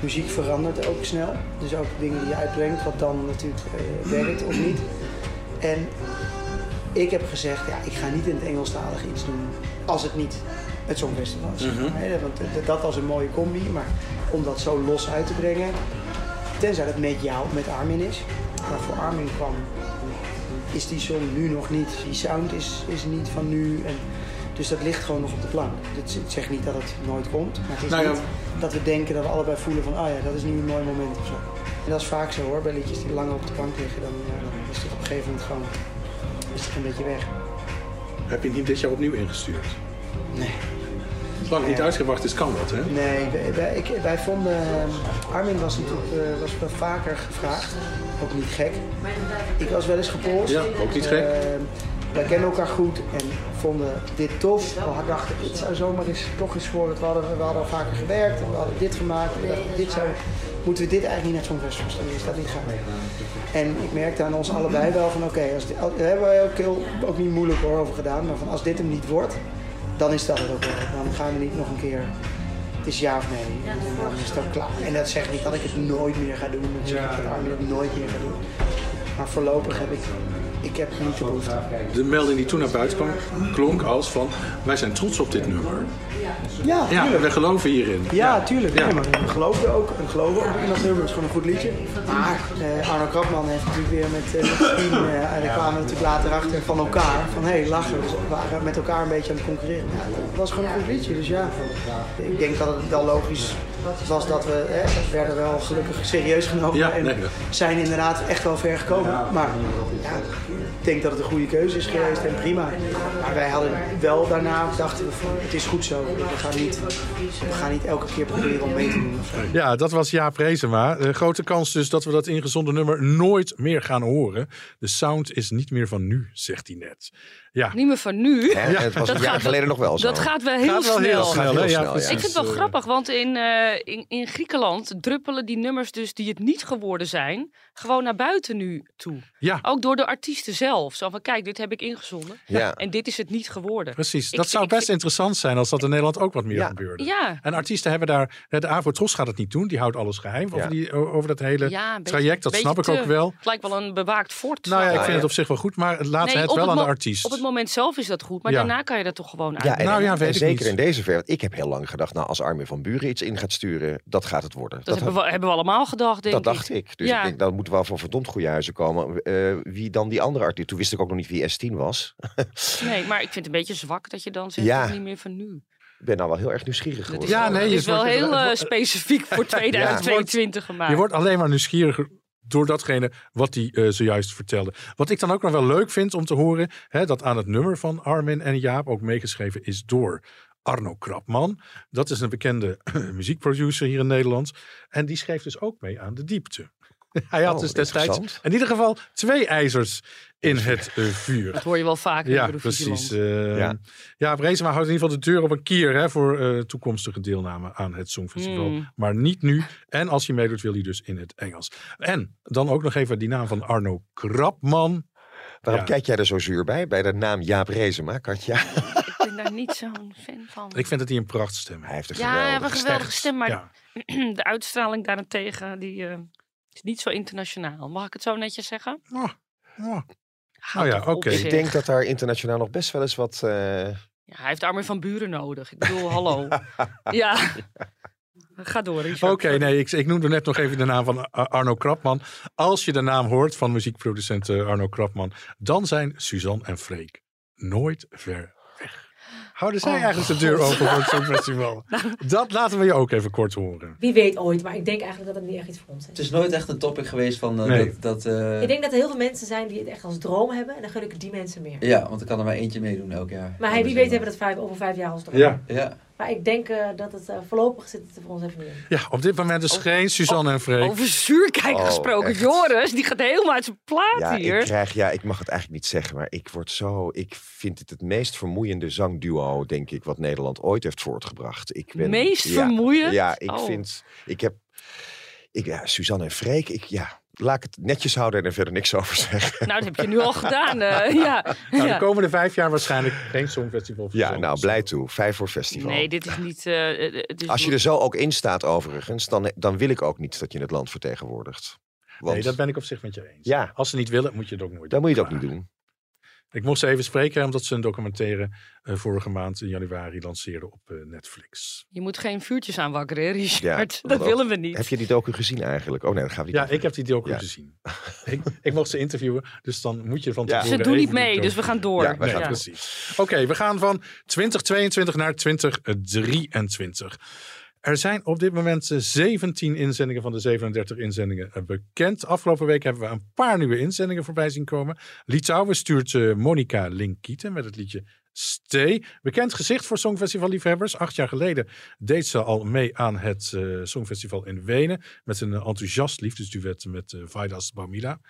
E: muziek verandert ook snel. Dus ook dingen die je uitbrengt, wat dan natuurlijk eh, werkt of niet. En ik heb gezegd, ja, ik ga niet in het Engelstalig iets doen als het niet het Songfestival is. Hè, Want dat was een mooie combi, maar om dat zo los uit te brengen, tenzij het met jou, met Armin is. Maar voor Armin kwam is die song nu nog niet. Die sound is, is niet van nu. En, dus dat ligt gewoon nog op de plank. Dit- Ik zeg niet dat het nooit komt, maar het is
A: Nou ja.
E: niet dat we denken dat we allebei voelen van, ah ja, dat is nu een mooi moment of zo. En dat is vaak zo hoor, bij liedjes die langer op de plank liggen, dan, ja, dan is het op een gegeven moment gewoon is het een beetje weg.
A: Heb je het niet dit jaar opnieuw ingestuurd?
E: Nee.
A: Zolang het niet
E: Ja.
A: uitgebracht is, kan dat, hè?
E: Nee, wij, wij, ik- wij vonden. eh, Armin was natuurlijk eh, was wel vaker gevraagd. Ook niet gek. Ik was wel eens gepolst.
A: Ja, ook niet gek.
E: Eh, wij kennen elkaar goed en vonden dit tof. We dachten, dit zou zomaar eens toch eens voor. We hadden, we hadden al vaker gewerkt, we hadden dit gemaakt. We dachten, dit zou, moeten we dit eigenlijk niet naar zo'n festival sturen? Is dat niet gaaf? En ik merkte aan ons allebei wel van oké, als daar hebben wij ook, heel, ook niet moeilijk over gedaan. Maar van als dit hem niet wordt, dan is dat het ook wel. Dan gaan we niet nog een keer. Het is ja of nee. En dan is het ook klaar. En dat zegt niet dat ik het nooit meer ga doen. Dat zeg ik dat Armin het nooit meer gaat doen. Maar voorlopig heb ik, ik heb niet de behoefte.
A: De melding die toen naar buiten kwam, klonk als van... wij zijn trots op dit nummer.
E: Ja,
A: we geloven hierin.
E: Ja, tuurlijk.
A: Ja.
E: Nee, maar we geloven ook, we geloven ook in dat nummer. Het is gewoon een goed liedje. Maar eh, Arno Krapman heeft natuurlijk weer met, eh, team... eh, en daar kwamen we natuurlijk later achter van elkaar. Van hé, hey, lachen. Dus we waren met elkaar een beetje aan het concurreren. Ja, het was gewoon een goed liedje. Dus ja, ik denk dat het wel logisch was dat we... Hè, we werden wel gelukkig serieus genomen.
A: Ja,
E: en
A: nee.
E: zijn inderdaad echt wel ver gekomen. Maar ja, denk dat het een goede keuze is geweest en prima. Maar wij hadden wel daarna, dachten we van, het is goed zo. We gaan niet, we gaan niet elke keer proberen om mee te doen.
A: Ja, dat was Jaap Reesema. Eh, grote kans dus dat we dat ingezonden nummer nooit meer gaan horen. De sound is niet meer van nu, zegt hij net. Ja,
B: Niet meer van nu.
C: Hè? Het was
B: Dat
C: een jaar
B: gaat-
C: geleden nog wel zo.
B: Dat gaat wel heel
A: gaat wel
B: snel.
A: heel snel.
C: Gaat heel
A: hè? Ja,
C: snel, ja.
A: precies.
B: Ik vind het wel
A: Eh,
B: grappig, want in, eh, in, in Griekenland druppelen die nummers dus die het niet geworden zijn, gewoon naar buiten nu toe.
A: Ja,
B: Ook door de artiesten zelf. Zo van, kijk, dit heb ik ingezonden.
C: Ja.
B: En dit is het niet geworden.
A: precies.
B: Ik
A: Dat zou
B: ik
A: best interessant zijn als dat in Nederland ook wat meer
C: Ja.
A: gebeurde.
B: Ja,
A: En artiesten hebben daar... De Avotros gaat het niet doen. Die houdt alles geheim
C: Ja.
A: over, die, over dat hele
B: ja een beetje-
A: traject. Dat snap ik
B: te-
A: ook wel.
B: Het lijkt wel een bewaakt fort.
A: Nou ja, ik vind
C: ja.
A: het op zich wel goed. Maar laten
B: Nee,
A: we het wel
B: het
A: aan de artiest.
B: Op het moment zelf is dat goed, maar
A: Ja.
B: daarna kan je dat toch gewoon uit.
C: Ja, en,
A: Nou ja,
C: en
A: weet ik
C: zeker
A: niet.
C: in deze ver. Ik heb heel lang gedacht, nou, als Armin van Buren iets in gaat sturen, dat gaat het worden.
B: dat hebben, we, hebben we allemaal gedacht, denk
C: dat
B: ik.
C: dacht ik. Dus
B: Ja.
C: ik denk, dat moet wel van verdomd goede huizen komen. Eh, wie dan die andere artiest? Toen wist ik ook nog niet wie S10 was.
B: Nee, maar ik vind het een beetje zwak dat je dan zegt,
C: Ja.
B: is niet meer van nu.
C: Ik ben nou wel heel erg nieuwsgierig geworden.
A: Ja, nee,
B: het is wel
A: wordt-
B: heel eh, specifiek voor 2022 gemaakt.
A: Je wordt alleen maar nieuwsgieriger door datgene wat hij eh, zojuist vertelde. Wat ik dan ook nog wel leuk vind om te horen, hè, dat aan het nummer van Armin en Jaap ook meegeschreven is door Arno Krapman. Dat is een bekende muziekproducer hier in Nederland. En die schreef dus ook mee aan De Diepte. Hij had
C: Oh,
A: dus destijds in ieder geval twee ijzers in het eh, vuur.
B: Dat hoor je wel vaak in
A: Ja,
B: Eurovisieland.
A: precies. eh
C: Ja.
A: ja, Brezema houdt in ieder geval de deur op een kier hè, voor eh, toekomstige deelname aan het Songfestival.
B: Hmm.
A: Maar niet nu. En als hij meedoet, wil hij dus in het Engels. En dan ook nog even die naam van Arno Krapman.
C: Waarom
A: Ja.
C: kijk jij er zo zuur bij? Bij de naam Jaap Reesema, Katja?
B: Ik ben daar niet zo'n fan van.
A: Ik vind dat hij een prachtstem
C: Hij heeft een
B: ja, hij heeft
C: geweldige
B: een geweldige stem, maar
A: Ja.
B: de uitstraling daarentegen die, eh, is niet zo internationaal. Mag ik het zo netjes zeggen?
A: Oh, oh. Ja,
B: op,
A: oké.
C: Ik denk dat daar internationaal nog best wel eens wat... eh,
B: Ja, hij heeft Armin van Buren nodig. Ik bedoel, hallo. ja. Ga door, Richard.
A: Oké, nee, ik, ik noemde net nog even de naam van Ar- Arno Krapman. Als je de naam hoort van muziekproducent eh, Arno Krapman, dan zijn Suzanne en Freek nooit ver. Houden zij
B: Oh,
A: eigenlijk de deur open voor het Songfestival? Dat laten we je ook even kort horen.
F: Wie weet ooit, maar ik denk eigenlijk dat het niet echt iets voor ons is.
G: Het is nooit echt een topic geweest van eh,
A: Nee.
G: dat... dat eh,
F: Ik denk dat er heel veel mensen zijn die het echt als droom hebben en dan gun ik die mensen meer.
G: Ja, want er kan er maar eentje meedoen elk jaar.
F: Maar hey, wie weet hebben we dat vijf, over vijf jaar als droom.
A: Ja.
G: Ja,
F: Maar ik denk eh, dat het eh, voorlopig zit het er voor ons even niet in.
A: Ja, op dit moment is geen Suzanne en Freek.
B: Over zuurkijk
C: Oh,
B: gesproken.
C: echt.
B: Joris, die gaat helemaal uit zijn plaat
C: ja,
B: hier.
C: ik krijg, ja, ik mag het eigenlijk niet zeggen, maar ik word zo... Ik vind het het meest vermoeiende zangduo, denk ik, wat Nederland ooit heeft voortgebracht. Ik ben,
B: Meest
C: ja,
B: vermoeiend?
C: Ja, ik
B: Oh.
C: vind... Ik heb... Ik, ja, Suzanne en Freek, ik, ja, laat ik het netjes houden en er verder niks over zeggen.
B: Nou, dat heb je nu al gedaan. eh, ja.
A: Nou,
B: ja.
A: de komende vijf jaar waarschijnlijk geen Songfestival. voor
C: Ja, nou, blij toe. Vijf voor festival.
B: Nee, dit is niet... eh, eh, het is
C: Als je er zo ook in staat overigens, dan, dan wil ik ook niet dat je het land vertegenwoordigt. Want
A: Nee, dat ben ik op zich met je eens.
C: Ja.
A: Als ze niet willen, moet je het ook nooit
C: dan moet je het ook niet doen.
A: Ik mocht ze even spreken, omdat ze een documentaire eh, vorige maand in januari lanceerden op eh, Netflix.
B: Je moet geen vuurtjes aanwakkeren, hè, Richard.
C: Ja,
B: dat
C: ook.
B: willen we niet.
C: Heb je die docu gezien eigenlijk? Oh nee, dat gaan we niet
A: Ja,
C: over.
A: ik heb die docu
C: Ja.
A: gezien. ik, ik mocht ze interviewen, dus dan moet je van
C: Ja.
A: tevoren
B: Ze doen niet mee, dus we gaan door.
C: Ja,
A: Nee,
C: gaan
A: precies. Oké, we gaan van 2022 naar 2023. Er zijn op dit moment eh, 17 inzendingen van de 37 inzendingen eh, bekend. Afgelopen week hebben we een paar nieuwe inzendingen voorbij zien komen. Litouwen stuurt eh, Monica Linkieten met het liedje Stay. Bekend gezicht voor Songfestival-liefhebbers. Acht jaar geleden deed ze al mee aan het eh, Songfestival in Wenen. Met een eh, enthousiast liefdesduet met eh Vaidas Baumila.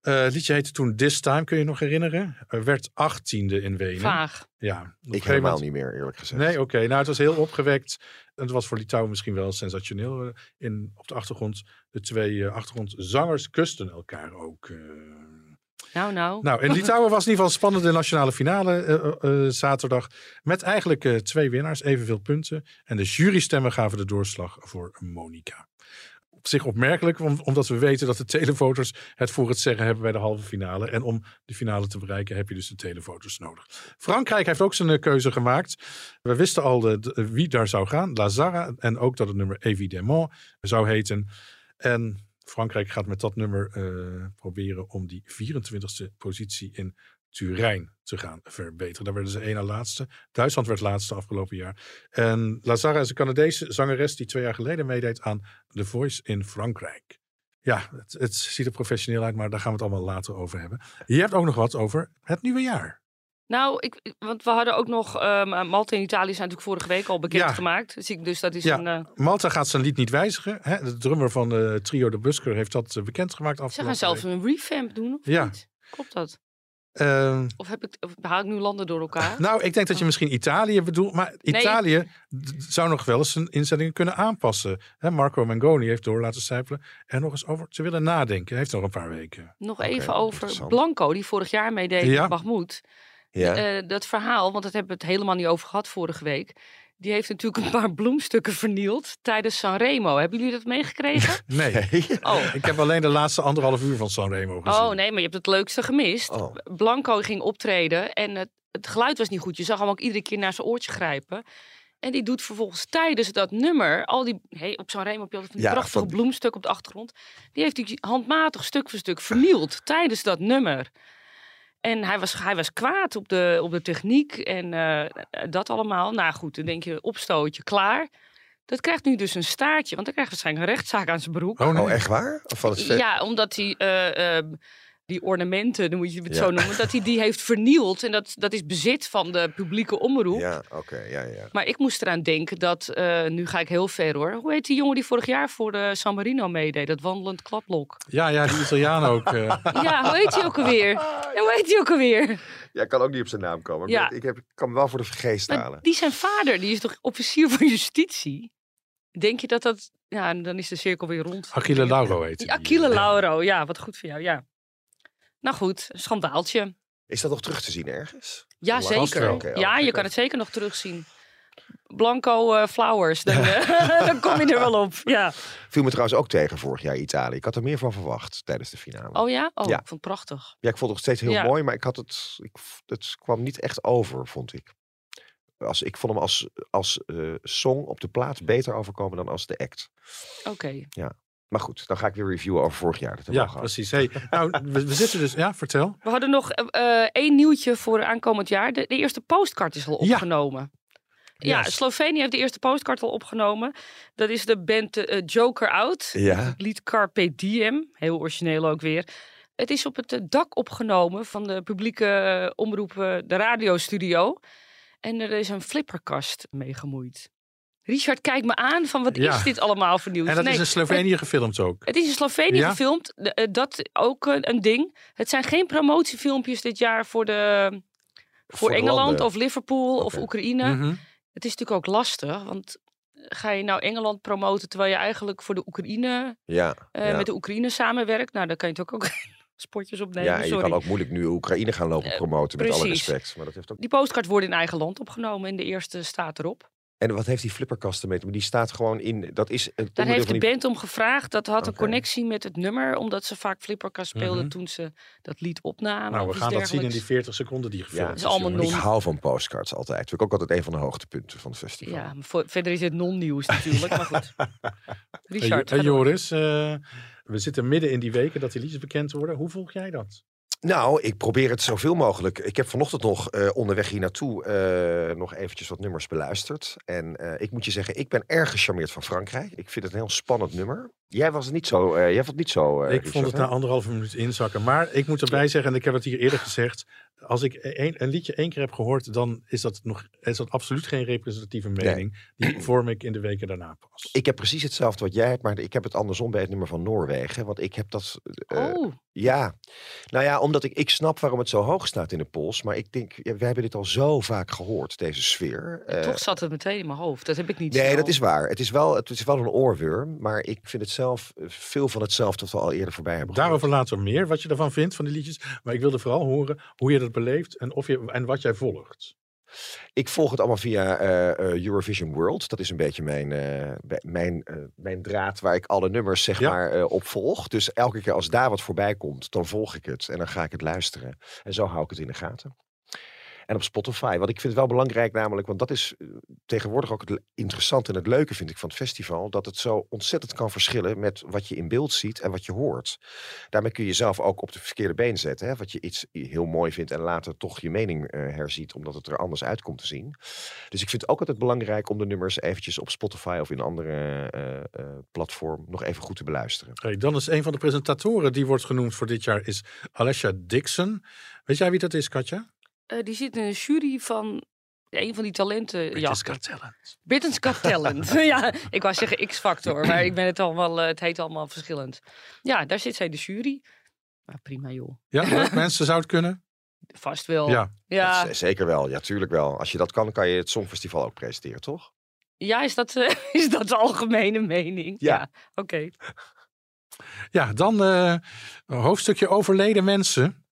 A: Eh, het liedje heette toen This Time, kun je je nog herinneren? Er werd achttiende in Wenen.
B: Vaag.
A: Ja,
C: Ik helemaal
A: moment-
C: niet meer, eerlijk gezegd.
A: Nee, oké. Nou, het was heel opgewekt. Het was voor Litouwen misschien wel sensationeel. eh, In, op de achtergrond, de twee eh, achtergrondzangers kusten elkaar ook. eh.
B: Nou, nou.
A: Nou, in Litouwen was in ieder geval een spannende nationale finale zaterdag. Met eigenlijk twee winnaars, evenveel punten. En de jurystemmen gaven de doorslag voor Monica. Op zich opmerkelijk, om- omdat we weten dat de televoters het voor het zeggen hebben bij de halve finale. En om de finale te bereiken heb je dus de televoters nodig. Frankrijk heeft ook zijn eh, keuze gemaakt. We wisten al de, wie daar zou gaan, Lazara. En ook dat het nummer Évidemment zou heten. En Frankrijk gaat met dat nummer eh, proberen om die 24e positie in Turijn te gaan verbeteren. Daar werden ze één na laatste. Duitsland werd laatste afgelopen jaar. En Lazara is een Canadese zangeres die twee jaar geleden meedeed aan The Voice in Frankrijk. ja, het, het ziet er professioneel uit, maar daar gaan we het allemaal later over hebben. Je hebt ook nog wat over het nieuwe jaar.
B: Nou, ik, want we hadden ook nog... ehm, Malta en Italië zijn natuurlijk vorige week al bekendgemaakt. Dus, ik- dus dat is
A: Ja,
B: een... eh,
A: Malta gaat zijn lied niet wijzigen. Hè? De drummer van de trio De Busker heeft dat eh, bekendgemaakt
B: ze gaan
A: week.
B: een revamp doen, of
A: Ja.
B: niet? Klopt dat?
A: Ehm,
B: Of, heb ik, of haal ik nu landen door elkaar?
A: nou, ik denk dat je misschien Italië bedoelt. Maar Italië zou nog wel eens zijn instellingen kunnen aanpassen. Hè, Marco Mangoni heeft door laten sijpelen. En nog eens over te willen nadenken. Hij heeft nog een paar weken.
B: Nog even over. Blanco, die vorig jaar meedeed
A: Ja.
B: met Mahmoud.
C: Ja.
B: Eh, dat verhaal, want dat hebben we het helemaal niet over gehad vorige week. Die heeft natuurlijk een paar bloemstukken vernield tijdens Sanremo. Hebben jullie dat meegekregen?
A: Nee.
B: Oh.
A: Ik heb alleen de laatste anderhalf uur van Sanremo gezien.
B: oh nee, maar je hebt het leukste gemist.
C: Oh.
B: Blanco ging optreden en het, het geluid was niet goed. Je zag hem ook iedere keer naar zijn oortje grijpen. En die doet vervolgens tijdens dat nummer, al die, hey, op Sanremo heb je altijd van die
C: Ja,
B: prachtige
C: van-
B: bloemstuk op de achtergrond. Die heeft hij handmatig stuk voor stuk vernield tijdens dat nummer. En hij was, hij was kwaad op de, op de techniek en eh, dat allemaal. Nou goed, dan denk je, opstootje, klaar. Dat krijgt nu dus een staartje, want dan krijgt hij waarschijnlijk een rechtszaak aan zijn broek.
A: Oh, nee.
C: Oh, echt waar? Of van het?
B: Ja, omdat hij eh, eh, die ornamenten, dan moet je het
C: Ja.
B: zo noemen, dat hij die heeft vernield. En dat, dat is bezit van de publieke omroep.
C: Ja, oké, ja, ja.
B: Maar ik moest eraan denken dat, eh, nu ga ik heel ver hoor. Hoe heet die jongen die vorig jaar voor de San Marino meedeed? Dat wandelend klaplok.
A: Ja, ja, die Italiaan ook. eh.
B: Ja, hoe heet hij ook alweer? Ja, hoe heet hij ook alweer?
C: Ja, ik kan ook niet op zijn naam komen. maar
B: Ja.
C: Ik, heb, ik kan hem wel voor de geest
B: Maar
C: halen.
B: die zijn vader, die is toch officier van justitie? Denk je dat dat... Ja, dan is de cirkel weer rond.
A: Achille Lauro heet hij.
B: Achille Lauro, ja, wat goed voor jou, ja. Nou goed, schandaaltje.
C: Is dat nog terug te zien ergens?
B: Ja, zeker. Ja, je kan het zeker nog terugzien. Blanco eh, Flowers, dan, eh, dan kom je er wel op. Ja.
C: Viel me trouwens ook tegen vorig jaar Italië. Ik had er meer van verwacht tijdens de finale.
B: Oh ja? Oh,
C: Ja.
B: ik vond het prachtig.
C: Ja, ik vond het nog steeds heel
B: Ja.
C: mooi, maar ik had het, ik, het kwam niet echt over, vond ik. Als, ik vond hem als, als eh, song op de plaat beter overkomen dan als de act.
B: Oké.
C: Maar goed, dan ga ik weer reviewen over vorig jaar. Dat
A: Ja, precies. Hey, nou, we, we zitten dus... Ja, vertel.
B: We hadden nog eh, één nieuwtje voor aankomend jaar. De, de eerste postcard is al
A: Ja.
B: opgenomen. Ja,
A: Yes.
B: Slovenië heeft de eerste postcard al opgenomen. Dat is de band eh, Joker Out.
C: Ja.
B: Het lied Carpe Diem. Heel origineel ook weer. Het is op het eh, dak opgenomen van de publieke omroep eh, de radiostudio. En er is een flipperkast mee gemoeid. Richard kijkt me aan van wat
A: Ja.
B: is dit allemaal voor nieuws?
A: En dat
B: Nee,
A: is in Slovenië gefilmd ook.
B: het is in Slovenië
A: Ja?
B: gefilmd. Eh, dat ook eh, een ding. Het zijn geen promotiefilmpjes dit jaar voor, de, voor, Engeland
C: landen.
B: of Liverpool of. Oekraïne.
A: Mhm.
B: Het is natuurlijk ook lastig, want ga je nou Engeland promoten terwijl je eigenlijk voor de Oekraïne
C: Ja,
B: eh,
C: ja.
B: met de Oekraïne samenwerkt? Nou, dan kan je het ook, ook spotjes opnemen.
C: ja, en je
B: sorry.
C: kan ook moeilijk nu Oekraïne gaan lopen promoten, met alle respect. Maar dat heeft ook...
B: Die postcard wordt in eigen land opgenomen en de eerste staat erop.
C: En wat heeft die flipperkast ermee maken? Die staat gewoon in... Dat is een
B: Daar heeft de
C: van die...
B: band om gevraagd. Dat had een connectie met het nummer, omdat ze vaak flipperkast speelden
A: Mhm.
B: toen ze dat lied opnamen.
A: Nou, we gaan dat zien in die
B: dergelijks.
A: 40 seconden die gefilmd
C: Ja,
B: is allemaal
A: jongens.
C: Ik
B: non-
C: hou van postcards altijd. Vind ik ook altijd een van de hoogtepunten van het festival.
B: Ja, maar voor- verder is het non-nieuws natuurlijk, maar goed. Richard,
A: Hey. Joris, eh, we zitten midden in die weken dat die liedjes bekend worden. Hoe volg jij dat?
C: Nou, ik probeer het zoveel mogelijk. Ik heb vanochtend nog eh, onderweg hier naartoe eh, nog eventjes wat nummers beluisterd. En eh, ik moet je zeggen, ik ben erg gecharmeerd van Frankrijk. Ik vind het een heel spannend nummer. Jij was het niet zo, eh, jij vond het niet zo, eh,
A: ik vond het
C: hè?
A: na anderhalve minuut inzakken. Maar ik moet erbij zeggen, en ik heb het hier eerder gezegd. Als ik een, een liedje één keer heb gehoord, dan is dat, nog, is dat absoluut geen representatieve mening. Die vorm ik in de weken daarna pas.
C: Ik heb precies hetzelfde wat jij hebt, maar ik heb het andersom bij het nummer van Noorwegen. Want ik heb dat... eh,
B: Oh,
C: Ja, nou ja, omdat ik, ik snap waarom het zo hoog staat in de pols. Maar ik denk, ja, we hebben dit al zo vaak gehoord, deze sfeer.
B: Toch zat het meteen in mijn hoofd. Dat heb ik niet
C: Nee,
B: snel.
C: dat is waar. Het is, wel, het is wel een oorworm. Maar ik vind het zelf eh, veel van hetzelfde wat we al eerder voorbij hebben gehoord.
A: Daarover later meer, wat je ervan vindt van die liedjes. Maar ik wilde vooral horen hoe je dat beleeft en, of je, en wat jij volgt.
C: Ik volg het allemaal via eh, eh, Eurovision World. Dat is een beetje mijn, mijn, mijn draad waar ik alle nummers zeg
A: Ja.
C: maar, op volg. Dus elke keer als daar wat voorbij komt, dan volg ik het. En dan ga ik het luisteren. En zo hou ik het in de gaten. En op Spotify. Want ik vind wel belangrijk namelijk, want dat is eh, tegenwoordig ook het interessante en het leuke vind ik van het festival. Dat het zo ontzettend kan verschillen met wat je in beeld ziet en wat je hoort. Daarmee kun je jezelf ook op de verkeerde been zetten. Hè? Wat je iets heel mooi vindt en later toch je mening eh, herziet, omdat het er anders uit komt te zien. Dus ik vind het ook altijd belangrijk om de nummers eventjes op Spotify of in andere eh, platform nog even goed te beluisteren.
A: Hey, dan is een van de presentatoren die wordt genoemd voor dit jaar is Alessia Dixon. Weet jij wie dat is, Katja?
B: Eh, die zit in een jury van een van die talenten.
A: Britain's Got Talent.
B: Britain's Got Talent. ja, ik wou zeggen X-Factor, maar ik ben het allemaal, eh, het heet allemaal verschillend. Ja, daar zit zij in de jury. Maar prima joh.
A: Ja, mensen zou het kunnen.
B: Vast wel.
A: Ja.
C: Zeker wel, ja, tuurlijk wel. Als je dat kan, kan je het Songfestival ook presenteren, toch?
B: ja is, dat, eh, is dat de algemene mening?
C: Ja.
B: Oké.
A: Ja, dan eh, een hoofdstukje overleden mensen.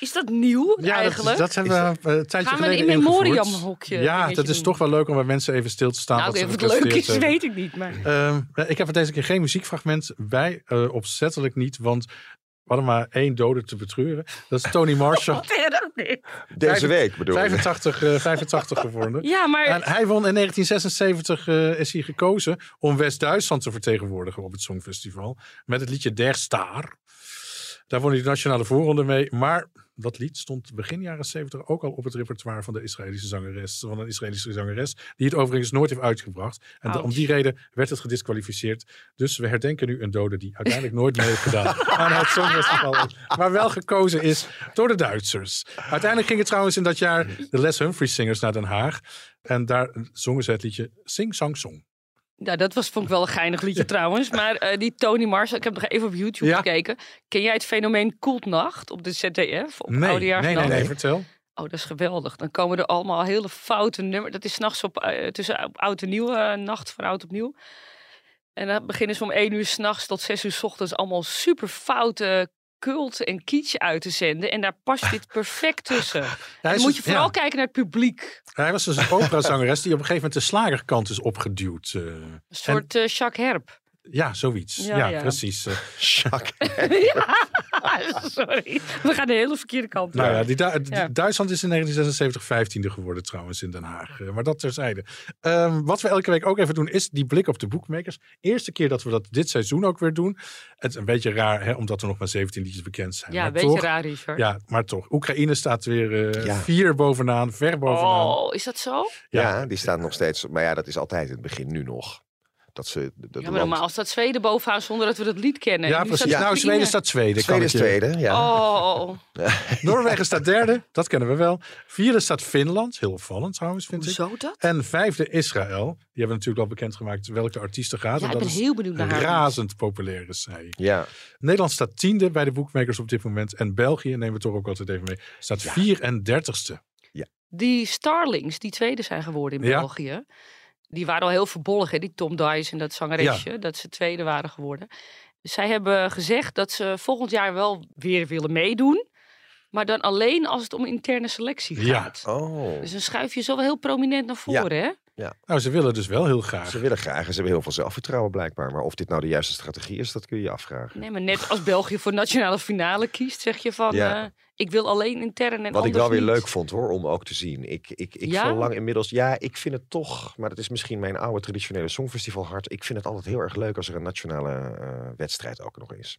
B: Is dat nieuw
A: Ja,
B: eigenlijk?
A: dat, dat hebben we eh, een tijdje
B: Gaan we in memoriam hokje
A: Ja, dat is
B: doen?
A: toch wel leuk om bij mensen even stil te staan.
B: nou,
A: wat
B: het leuk is,
A: hebben.
B: weet ik niet. Maar...
A: Ehm, ik heb er deze keer geen muziekfragment bij, eh, opzettelijk niet, want we hadden maar één dode te betreuren. Dat is Tony Marshall.
C: Deze week bedoel ik.
A: 85, eh, 85 geworden.
B: Ja, maar
A: En hij won in 1976 eh, is hij gekozen om West-Duitsland te vertegenwoordigen op het Songfestival. Met het liedje Der Star. Daar won hij de nationale voorronde mee. Maar dat lied stond begin jaren 70 ook al op het repertoire van de Israëlische zangeres. Van een Israëlische zangeres. Die het overigens nooit heeft uitgebracht. En om die reden werd het gedisqualificeerd. Dus we herdenken nu een dode die uiteindelijk nooit mee heeft gedaan aan het Songfestival. Maar wel gekozen is door de Duitsers. Uiteindelijk ging het trouwens in dat jaar de Les Humphries Singers naar Den Haag. En daar zongen ze het liedje Sing Sang Song.
B: Ja, dat was, vond ik wel een geinig liedje trouwens. Maar eh, die Tony Marshall, ik heb nog even op YouTube
A: Ja.
B: gekeken. Ken jij het fenomeen Koeltnacht op de ZDF? Op
A: Nee, nee, nee, nee, vertel.
B: Oh, dat is geweldig. Dan komen er allemaal hele foute nummers. Dat is s'nachts op, eh, tussen op oud en nieuw, eh, nacht van oud op nieuw. En dan beginnen ze om één uur s'nachts tot zes uur s ochtends allemaal super foute cult en kitsch uit te zenden. En daar past dit perfect tussen. Dan moet
A: dus-
B: je vooral
A: ja,
B: kijken naar het publiek.
A: hij was dus een operazangeres die op een gegeven moment de slagerkant is opgeduwd. eh.
B: Een soort eh Jacques Herp.
A: Ja, zoiets. Ja,
B: Ja, ja.
A: precies. eh.
B: Ja, sorry. We gaan de hele verkeerde kant op.
A: nou ja, die Du- die
B: Ja.
A: Duitsland is in 1976 vijftiende geworden trouwens in Den Haag. Eh, maar dat terzijde. Ehm, wat we elke week ook even doen is die blik op de boekmakers. Eerste keer dat we dat dit seizoen ook weer doen. Het is een beetje raar, hè, omdat er nog maar 17 liedjes bekend zijn.
B: Ja,
A: maar
B: een beetje
A: toch,
B: raar, Richard.
A: Ja, maar toch. Oekraïne staat weer eh,
C: Ja.
A: vier bovenaan, ver bovenaan.
B: Oh, is dat zo?
C: Ja, die staan nog steeds. Maar ja, dat is altijd in het begin nu nog. Dat ze. de- de
B: Ja, maar
C: land-
B: normaal staat Zweden bovenaan zonder dat we dat lied kennen.
A: Ja, precies.
B: staat
A: Nou. Zweden staat Tweede ik
C: is
A: je-
C: tweede, ja.
B: Oh,
A: Noorwegen staat derde, dat kennen we wel. Vierde staat Finland, heel opvallend trouwens, vind ik.
B: hoezo dat?
A: En vijfde Israël. Die hebben natuurlijk al bekendgemaakt welke artiesten gaat.
B: Ja, ik
A: dat
B: ben
A: is
B: heel benieuwd naar haar.
A: razend populair is zij.
C: Ja.
A: Nederland staat tiende bij de boekmakers op dit moment. En België, nemen we toch ook altijd even mee, staat 34ste.
B: Die Starlings, die tweede zijn geworden in
A: Ja.
B: België. Die waren al heel verbolgen, hè, die Tom Dice en dat zangeresje. Dat ze tweede waren geworden. Zij hebben gezegd dat ze volgend jaar wel weer willen meedoen. Maar dan alleen als het om interne selectie
A: Ja.
B: gaat.
C: Oh.
B: Dus dan schuif je zo wel heel prominent naar voren, hè?
A: Nou, ze willen dus wel heel graag.
C: Ze willen graag en ze hebben heel veel zelfvertrouwen blijkbaar. Maar of dit nou de juiste strategie is, dat kun je je afvragen.
B: Nee, maar net als België voor nationale finale kiest, zeg je van...
C: Ja.
B: eh, ik wil alleen intern en
C: Wat ik wel weer
B: niet.
C: leuk vond hoor, om ook te zien. Ik, ik, ik
B: Ja?
C: verlang inmiddels, ja, ik vind het toch, maar dat is misschien mijn oude traditionele songfestival hart. Ik vind het altijd heel erg leuk als er een nationale eh, wedstrijd ook nog is.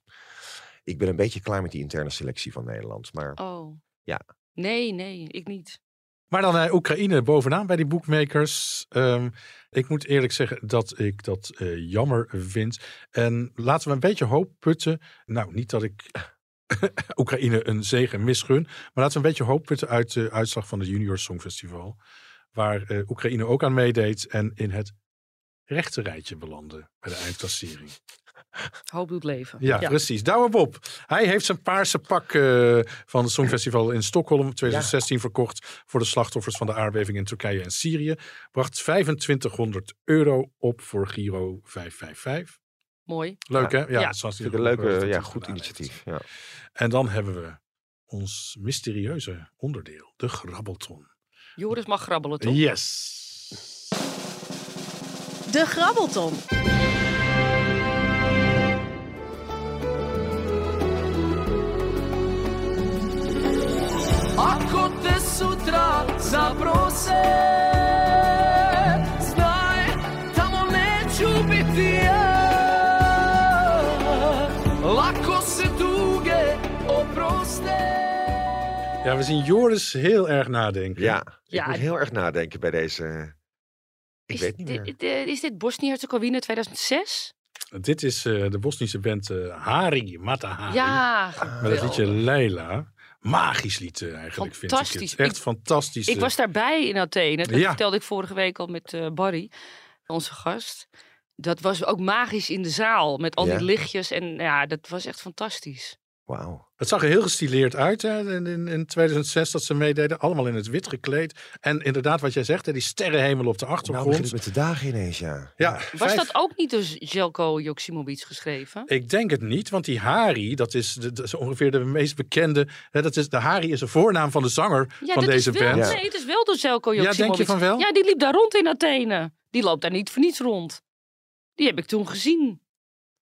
C: Ik ben een beetje klaar met die interne selectie van Nederland. Maar
B: Oh.
C: Ja.
B: Nee, nee, ik niet.
A: Maar dan eh, Oekraïne bovenaan bij die boekmakers. Ehm, ik moet eerlijk zeggen dat ik dat eh, jammer vind. En laten we een beetje hoop putten. Nou, niet dat ik Oekraïne een zegen misgun. Maar laten we een beetje hoop putten uit de uitslag van het Junior Songfestival. Waar eh, Oekraïne ook aan meedeed. En in het rechte rijtje belandde bij de eindklassering.
B: Hoop doet leven.
A: Ja, precies. Douwe Bob. Hij heeft zijn paarse pak eh, van het Songfestival in Stockholm 2016 verkocht voor de slachtoffers van de aardbeving in Turkije en Syrië. Bracht 2500 euro op voor Giro 555.
B: Mooi.
A: Leuk
C: Ja.
A: hè? Ja,
B: Ja.
C: een leuke, ja, goed initiatief. Ja.
A: En dan hebben we ons mysterieuze onderdeel, de grabbelton.
B: Joris mag grabbelen, toch?
A: Yes.
H: De Grabbelton.
I: Ako te su
H: sutra zaprose Ja,
A: we zien Joris heel erg nadenken.
C: Ja, ik
B: Ja,
C: moet heel erg nadenken bij deze... Ik
B: is,
C: weet niet meer.
B: dit, dit- is dit Bosnië-Herzegovina 2006?
A: Dit is eh, de Bosnische band eh, Hari Matahari.
B: Ja,
A: Met het
B: geweldig.
A: liedje Leila. Magisch lied eh, eigenlijk, vind ik
B: Fantastisch.
A: het. Echt
B: Ik-
A: fantastisch.
B: Ik
A: eh.
B: was daarbij in Athene. Dat
A: Ja.
B: vertelde ik vorige week al met eh, Barry, onze gast. Dat was ook magisch in de zaal. Met al
C: Ja.
B: die lichtjes. En ja, dat was echt fantastisch.
C: Wauw.
A: Het zag er heel gestileerd uit hè, in, in, in 2006 dat ze meededen. Allemaal in het wit gekleed. En inderdaad, wat jij zegt, hè, die sterrenhemel op de
C: Nou
A: achtergrond.
C: begint het met de dagen ineens, ja.
A: ja,
B: Was
A: vijf-
B: dat ook niet door Jelko Joksimovic geschreven?
A: Ik denk het niet, want die Hari, dat is, de, dat is ongeveer de meest bekende. Hè, dat is, de Hari is de voornaam van de zanger
B: Ja,
A: van
B: dat
A: deze
B: is wel,
A: band.
B: Nee, het is wel door Jelko
A: Ja,
B: Joksimovic.
A: denk je van wel?
B: Ja, die liep daar rond in Athene. Die loopt daar niet voor niets rond. Die heb ik toen gezien.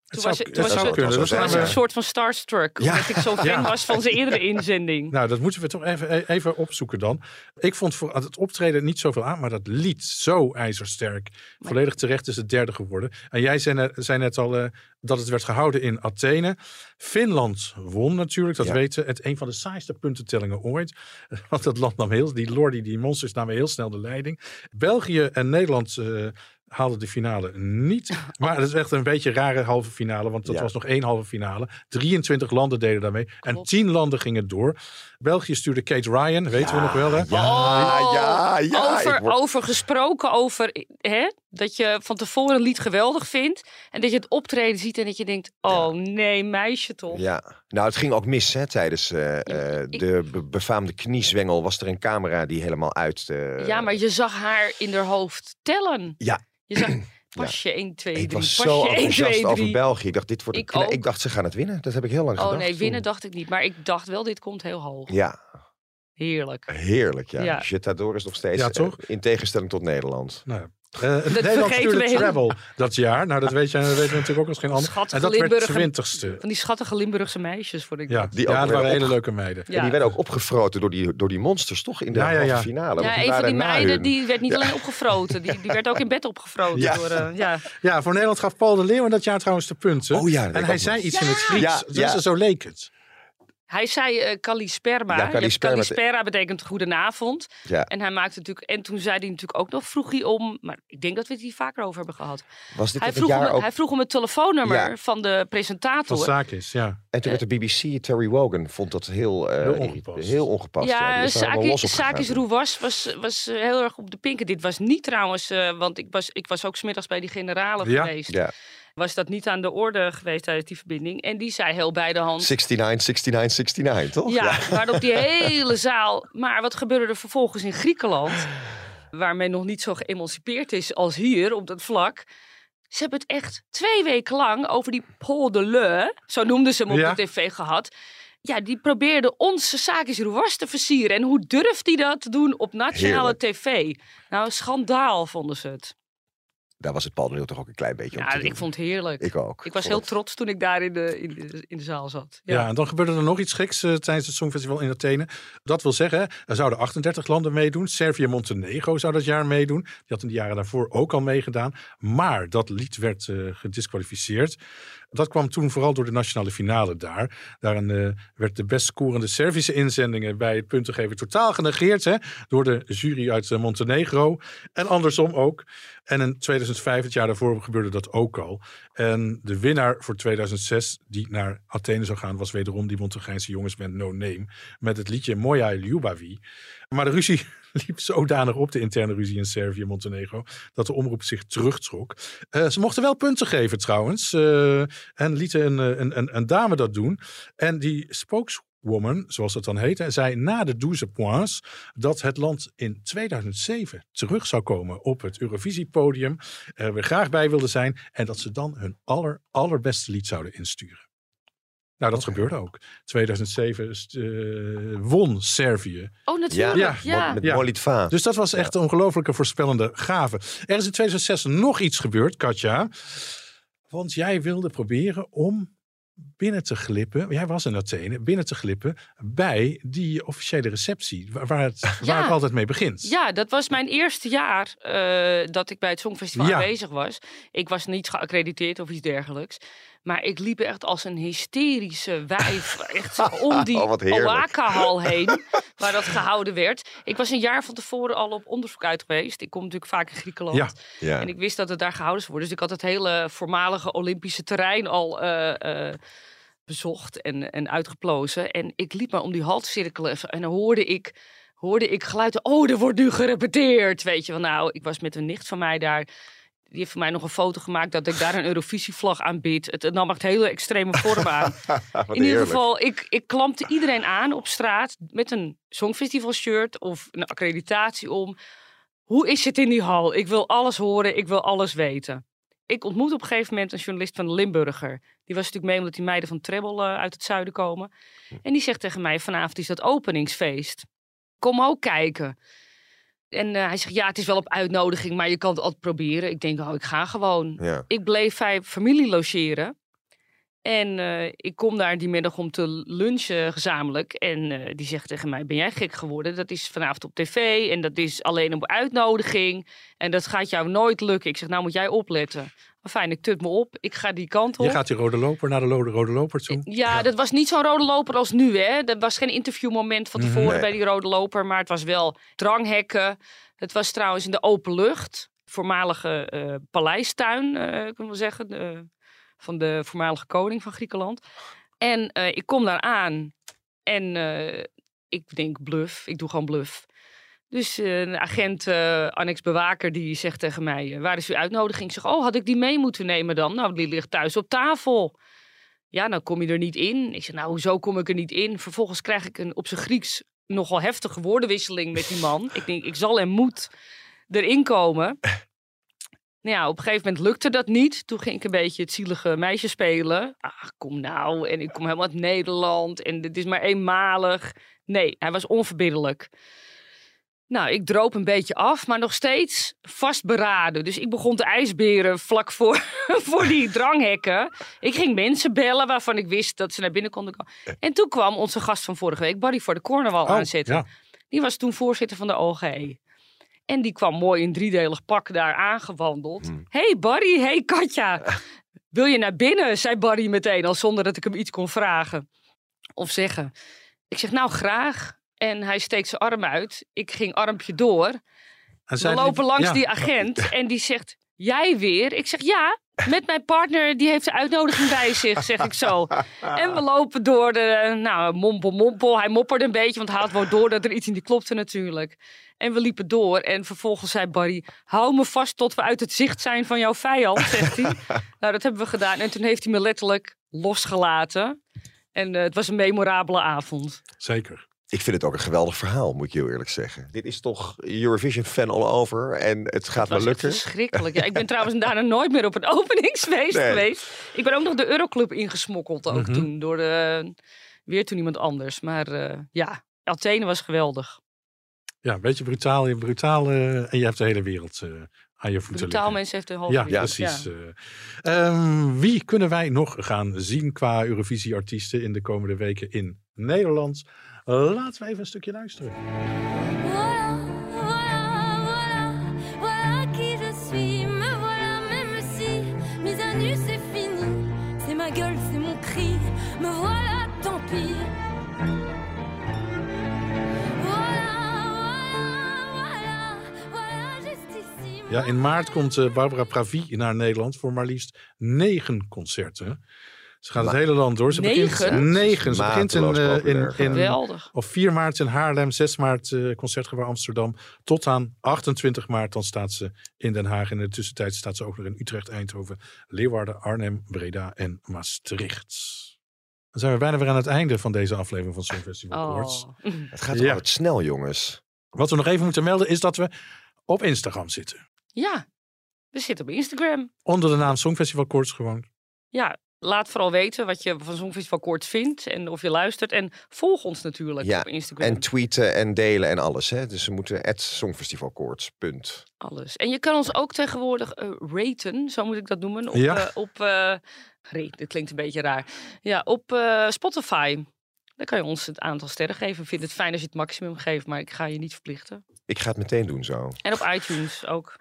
B: Toen
A: zou,
B: was,
A: het
B: toen was,
A: kunnen.
B: was een soort van starstruck.
C: Ja.
B: Omdat ik zo fan
A: Ja.
B: was van zijn eerdere inzending.
A: Nou, dat moeten we toch even, e- even opzoeken dan. Ik vond voor het optreden niet zoveel aan, maar dat lied zo ijzersterk. Volledig terecht is het derde geworden. En jij zei net, zei net al eh, dat het werd gehouden in Athene. Finland won natuurlijk, dat
C: Ja.
A: weten we. Het een van de saaiste puntentellingen ooit. Want dat land nam heel, die Lordi, die monsters namen heel snel de leiding. België en Nederland eh, haalden de finale niet. Maar het is echt een beetje een rare halve finale, want dat
C: Ja.
A: was nog één halve finale. 23 landen deden daarmee. En
B: Klopt.
A: 10 landen gingen door. België stuurde Kate Ryan, weten we nog wel hè?
C: Ja, ja, ja.
B: over,
C: word-
B: over gesproken, over hè, dat je van tevoren een lied geweldig vindt. En dat je het optreden ziet en dat je denkt, oh nee, meisje toch.
C: Ja, nou het ging ook mis hè, tijdens eh, eh,
B: ik-
C: de be- befaamde kniezwengel. Was er een camera die helemaal uit... eh,
B: Ja, maar je zag haar in haar hoofd tellen.
C: Ja.
B: Je zag pasje 1, 2, 3,
C: Ik was
B: pasje
C: zo
B: 1, 2,
C: enthousiast over
B: 3.
C: België. Ik dacht, dit wordt
B: Ik
C: dacht, ze gaan het winnen. Dat heb ik heel lang
B: Oh
C: gedacht.
B: nee, winnen
C: toen.
B: dacht ik niet. Maar ik dacht wel, dit komt heel hoog.
C: Ja,
B: Heerlijk.
C: heerlijk. Ja.
B: Ja.
C: Jetador is nog steeds,
A: Ja, toch?
C: in tegenstelling tot Nederland.
A: Nou, Nederland
B: vergeten
A: stuurde
B: we heel-
A: Travel dat jaar. Nou, dat weet je, dat weten we natuurlijk ook als geen ander. En dat werd
B: Limburger.
A: twintigste.
B: Van die schattige Limburgse meisjes vond ik
A: Ja,
B: dat.
C: Die
A: ja
C: ook
A: het
C: weer
A: waren
C: op-
A: hele leuke meiden.
B: Ja.
C: En die werden ook opgefroten door die, door die monsters, toch? In de
A: Ja, ja,
C: finale.
B: Ja,
C: die
B: een van die meiden
C: hun.
B: die werd niet
C: Ja.
B: alleen opgefroten. Die, die werd ook in bed opgefroten.
C: Ja.
B: Door, eh, ja.
A: Ja, voor Nederland gaf Paul de Leeuw in dat jaar trouwens de punten.
C: Oh ja, dat weet
A: en hij zei
C: nog.
A: iets in het Grieks.
C: Ja,
A: Dus
C: ja.
A: zo leek het.
B: Hij zei eh Kalisperma.
C: Ja,
B: Ja,
C: Kalispera
B: Kalispera betekent goedenavond.
C: Ja.
B: En hij maakte natuurlijk. En toen zei hij natuurlijk ook nog, vroeg hij om. Maar ik denk dat we het hier vaker over hebben gehad.
C: Was dit
B: Hij vroeg,
C: jaar
B: om,
C: ook?
B: hij vroeg om het telefoonnummer
C: Ja.
B: van de presentator.
A: Van Sakis, ja.
C: En toen werd de BBC, Terry Wogan, vond dat heel, eh,
A: Heel ongepast.
C: Heel ongepast.
B: Ja,
C: is gegaan
B: Sakis. Rouwas was, was eh, heel erg op de pinken. Dit was niet trouwens, eh, want ik was, ik was ook smiddags bij die generalen
A: Ja.
B: geweest.
C: Ja,
B: Was dat niet aan de orde geweest tijdens die verbinding. En die zei heel bij de hand.
C: 69, 69, 69, toch?
B: Ja, waarop die hele zaal. Maar wat gebeurde er vervolgens in Griekenland? Waar men nog niet zo geëmancipeerd is als hier op dat vlak. Ze hebben het echt twee weken lang over die Paul de Leu, zo noemden ze hem op
A: Ja.
B: de tv gehad. Ja, die probeerde onze Sakis Rouwas te versieren. En hoe durft hij dat te doen op nationale
C: Heerlijk.
B: tv? Nou, een schandaal vonden ze het.
C: Daar was het Paul de Leeuw toch ook een klein beetje om
B: Ja,
C: te
B: ik
C: doen.
B: vond het heerlijk.
C: Ik ook.
B: Ik was heel
C: het-
B: trots toen ik daar in de, in de, in de zaal zat.
A: Ja. en dan gebeurde er nog iets geks eh, tijdens het Songfestival in Athene. Dat wil zeggen, er zouden 38 landen meedoen. Servië en Montenegro zou dat jaar meedoen. Die had in de jaren daarvoor ook al meegedaan. Maar dat lied werd eh, gedisqualificeerd. Dat kwam toen vooral door de nationale finale daar. Daarin eh, werd de best scorende Servische inzendingen bij het puntengeven totaal genegeerd. Hè, door de jury uit eh, Montenegro. En andersom ook. En in 2005, het jaar daarvoor, gebeurde dat ook al. En de winnaar voor 2006, die naar Athene zou gaan, was wederom die Montenegrijnse jongensband No Name. Met het liedje Moja Ljubavi. Maar de ruzie liep zodanig op, de interne ruzie in Servië en Montenegro, dat de omroep zich terugtrok. Eh, ze mochten wel punten geven trouwens. eh, en lieten een, eh, een, een, een dame dat doen. En die spokeswoman, zoals dat dan heette, zei na de 12 points dat het land in 2007 terug zou komen op het Eurovisiepodium. Er weer graag bij wilde zijn. En dat ze dan hun aller, allerbeste lied zouden insturen. Nou, dat gebeurde ook. 2007 is, eh, won Servië.
B: Oh, natuurlijk.
A: Ja,
C: Met
A: Ja.
C: Molitva.
A: Dus dat was echt een ongelofelijke voorspellende gave. Er is in 2006 nog iets gebeurd, Katja. Want jij wilde proberen om binnen te glippen. Jij was in Athene, binnen te glippen bij die officiële receptie. Waar, het, waar het altijd mee begint.
B: Ja, dat was mijn eerste jaar eh, dat ik bij het Songfestival
A: Ja.
B: aanwezig was. Ik was niet geaccrediteerd of iets dergelijks. Maar ik liep echt als een hysterische wijf echt om die
C: Oh.
B: Oaka-hal heen, waar dat gehouden werd. Ik was een jaar van tevoren al op onderzoek uit geweest. Ik kom natuurlijk vaak in Griekenland.
A: Ja.
C: Ja.
B: En ik wist dat het daar gehouden zou worden. Dus ik had het hele voormalige Olympische terrein al eh, eh, bezocht en, en uitgeplozen. En ik liep maar om die hal te cirkelen. En dan hoorde ik, hoorde ik geluiden. Oh, er wordt nu gerepeteerd. Weet je wel, nou, ik was met een nicht van mij daar. Die heeft voor mij nog een foto gemaakt dat ik daar een Eurovisie-vlag aanbied. Het, het nam echt hele extreme vorm aan. In ieder geval, ik, ik klampte iedereen aan op straat met een Songfestival-shirt of een accreditatie om. Hoe is het in die hal? Ik wil alles horen, ik wil alles weten. Ik ontmoet op een gegeven moment een journalist van de Limburger. Die was natuurlijk mee omdat die meiden van Treble eh, uit het zuiden komen. En die zegt tegen mij, vanavond is dat openingsfeest. Kom ook kijken. En eh, hij zegt, ja, het is wel op uitnodiging, maar je kan het altijd proberen. Ik denk, oh, ik ga gewoon.
C: Ja.
B: Ik bleef bij familie logeren. En eh, ik kom daar die middag om te lunchen gezamenlijk. En eh, die zegt tegen mij, ben jij gek geworden? Dat is vanavond op tv en dat is alleen op uitnodiging. En dat gaat jou nooit lukken. Ik zeg, nou moet jij opletten. Fijn, ik tut me op. Ik ga die kant op.
A: Je gaat die rode loper naar de rode, rode loper toe.
B: Ja, dat was niet zo'n rode loper als nu, hè. Dat was geen interviewmoment van tevoren
C: Nee.
B: bij die rode loper. Maar het was wel dranghekken. Het was trouwens in de open lucht. Voormalige eh, paleistuin, eh kunnen we wel zeggen. de- van de voormalige koning van Griekenland. En eh, ik kom daar aan. En ik denk bluff. Ik doe gewoon bluff. Dus eh, een agent, eh annex bewaker, die zegt tegen mij... eh, waar is uw uitnodiging? Ik zeg, oh, had ik die mee moeten nemen dan? Nou, die ligt thuis op tafel. Ja, dan kom je er niet in. Ik zeg, nou, hoezo kom ik er niet in? Vervolgens krijg ik een op zijn Grieks nogal heftige woordenwisseling met die man. ik denk, ik zal en moet erin komen. Nou ja, op een gegeven moment lukte dat niet. Toen ging ik een beetje het zielige meisje spelen. Ach, kom nou. En ik kom helemaal uit Nederland. En dit is maar eenmalig. Nee, hij was onverbiddelijk. Nou, ik droop een beetje af, maar nog steeds vastberaden. Dus ik begon te ijsberen vlak voor, voor die dranghekken. Ik ging mensen bellen waarvan ik wist dat ze naar binnen konden komen. En toen kwam onze gast van vorige week, Barry voor de Cornwall,
A: Oh,
B: aanzetten.
A: ja.
B: Die was toen voorzitter van de OGE. En die kwam mooi in driedelig pak daar aangewandeld. hey Barry, hey Katja. Wil je naar binnen? zei Barry meteen, al zonder dat ik hem iets kon vragen of zeggen. Ik zeg, nou graag. En hij steekt zijn arm uit. Ik ging armpje door. We lopen langs
A: ja.
B: die agent en die zegt, jij weer? Ik zeg, ja, met mijn partner, die heeft de uitnodiging bij zich, zeg ik zo. En we lopen door de, nou, mompel, mompel. Hij mopperde een beetje, want hij had wel door dat er iets in die klopte natuurlijk. En we liepen door en vervolgens zei Barry, hou me vast tot we uit het zicht zijn van jouw vijand, zegt hij. nou, dat hebben we gedaan. En toen heeft hij me letterlijk losgelaten. En eh, het was een memorabele avond.
A: Zeker.
C: Ik vind het ook een geweldig verhaal, moet ik je heel eerlijk zeggen. Dit is toch Eurovision fan all over en het gaat
B: Het
C: wel lukken.
B: verschrikkelijk. Ja, ik ben trouwens daarna nooit meer op een openingsfeest
C: Nee.
B: geweest. Ik ben ook nog de Euroclub ingesmokkeld ook
A: Mhm.
B: toen. Door de, weer toen iemand anders. Maar eh, ja, Athene was geweldig.
A: Ja, een beetje brutaal. Je brutaal eh, en je hebt de hele wereld eh, aan je voeten
B: Brutaal
A: liggen.
B: mensen heeft een halve
A: Ja,
B: wereld.
A: precies. eh. Ehm, wie kunnen wij nog gaan zien qua Eurovisie-artiesten in de komende weken in Nederland? Laten we even een stukje luisteren.
J: Voilà, voilà, voilà, voilà qui je suis. Me voilà, même si mise à nu c'est fini. C'est ma gueule, c'est mon cri. Me voilà, tant pis.
A: Ja, in maart komt eh, Barbara Pravi naar Nederland voor maar liefst negen concerten. Ze gaat het hele land door. Ze begint
B: Negen?
A: negen. Ze begint in, eh, in, in,
B: Geweldig.
A: op 4 maart in Haarlem, 6 maart eh Concertgebouw Amsterdam. Tot aan 28 maart dan staat ze in Den Haag. En in de tussentijd staat ze ook nog in Utrecht, Eindhoven, Leeuwarden, Arnhem, Breda en Maastricht. Dan zijn we bijna weer aan het einde van deze aflevering van Songfestival Awards.
B: Oh.
C: Het gaat
A: Ja.
C: snel, jongens.
A: Wat we nog even moeten melden is dat we op Instagram zitten.
B: Ja, we zitten op Instagram.
A: Onder de naam Songfestival Koorts gewoon.
B: Ja, laat vooral weten wat je van Songfestival Koorts vindt. En of je luistert. En volg ons natuurlijk
C: Ja,
B: op Instagram.
C: En tweeten en delen en alles. Hè? Dus ze moeten at songfestivalkoorts. Punt.
B: Alles. En je kan ons ook tegenwoordig eh, raten, zo moet ik dat noemen, op,
A: Ja.
B: eh, op, eh, Rie, dit klinkt een beetje raar. Ja, op eh, Spotify. Dan kan je ons het aantal sterren geven. Ik vind het fijn als je het maximum geeft, maar ik ga je niet verplichten.
C: Ik ga het meteen doen zo.
B: En op iTunes ook.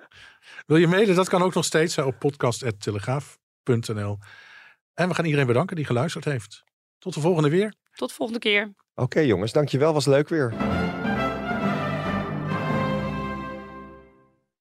A: Wil je mailen? Dat kan ook nog steeds hè, op podcast.telegraaf.nl. En we gaan iedereen bedanken die geluisterd heeft. Tot de volgende weer.
B: Tot de volgende keer.
C: Oké jongens, dankjewel. Was leuk weer.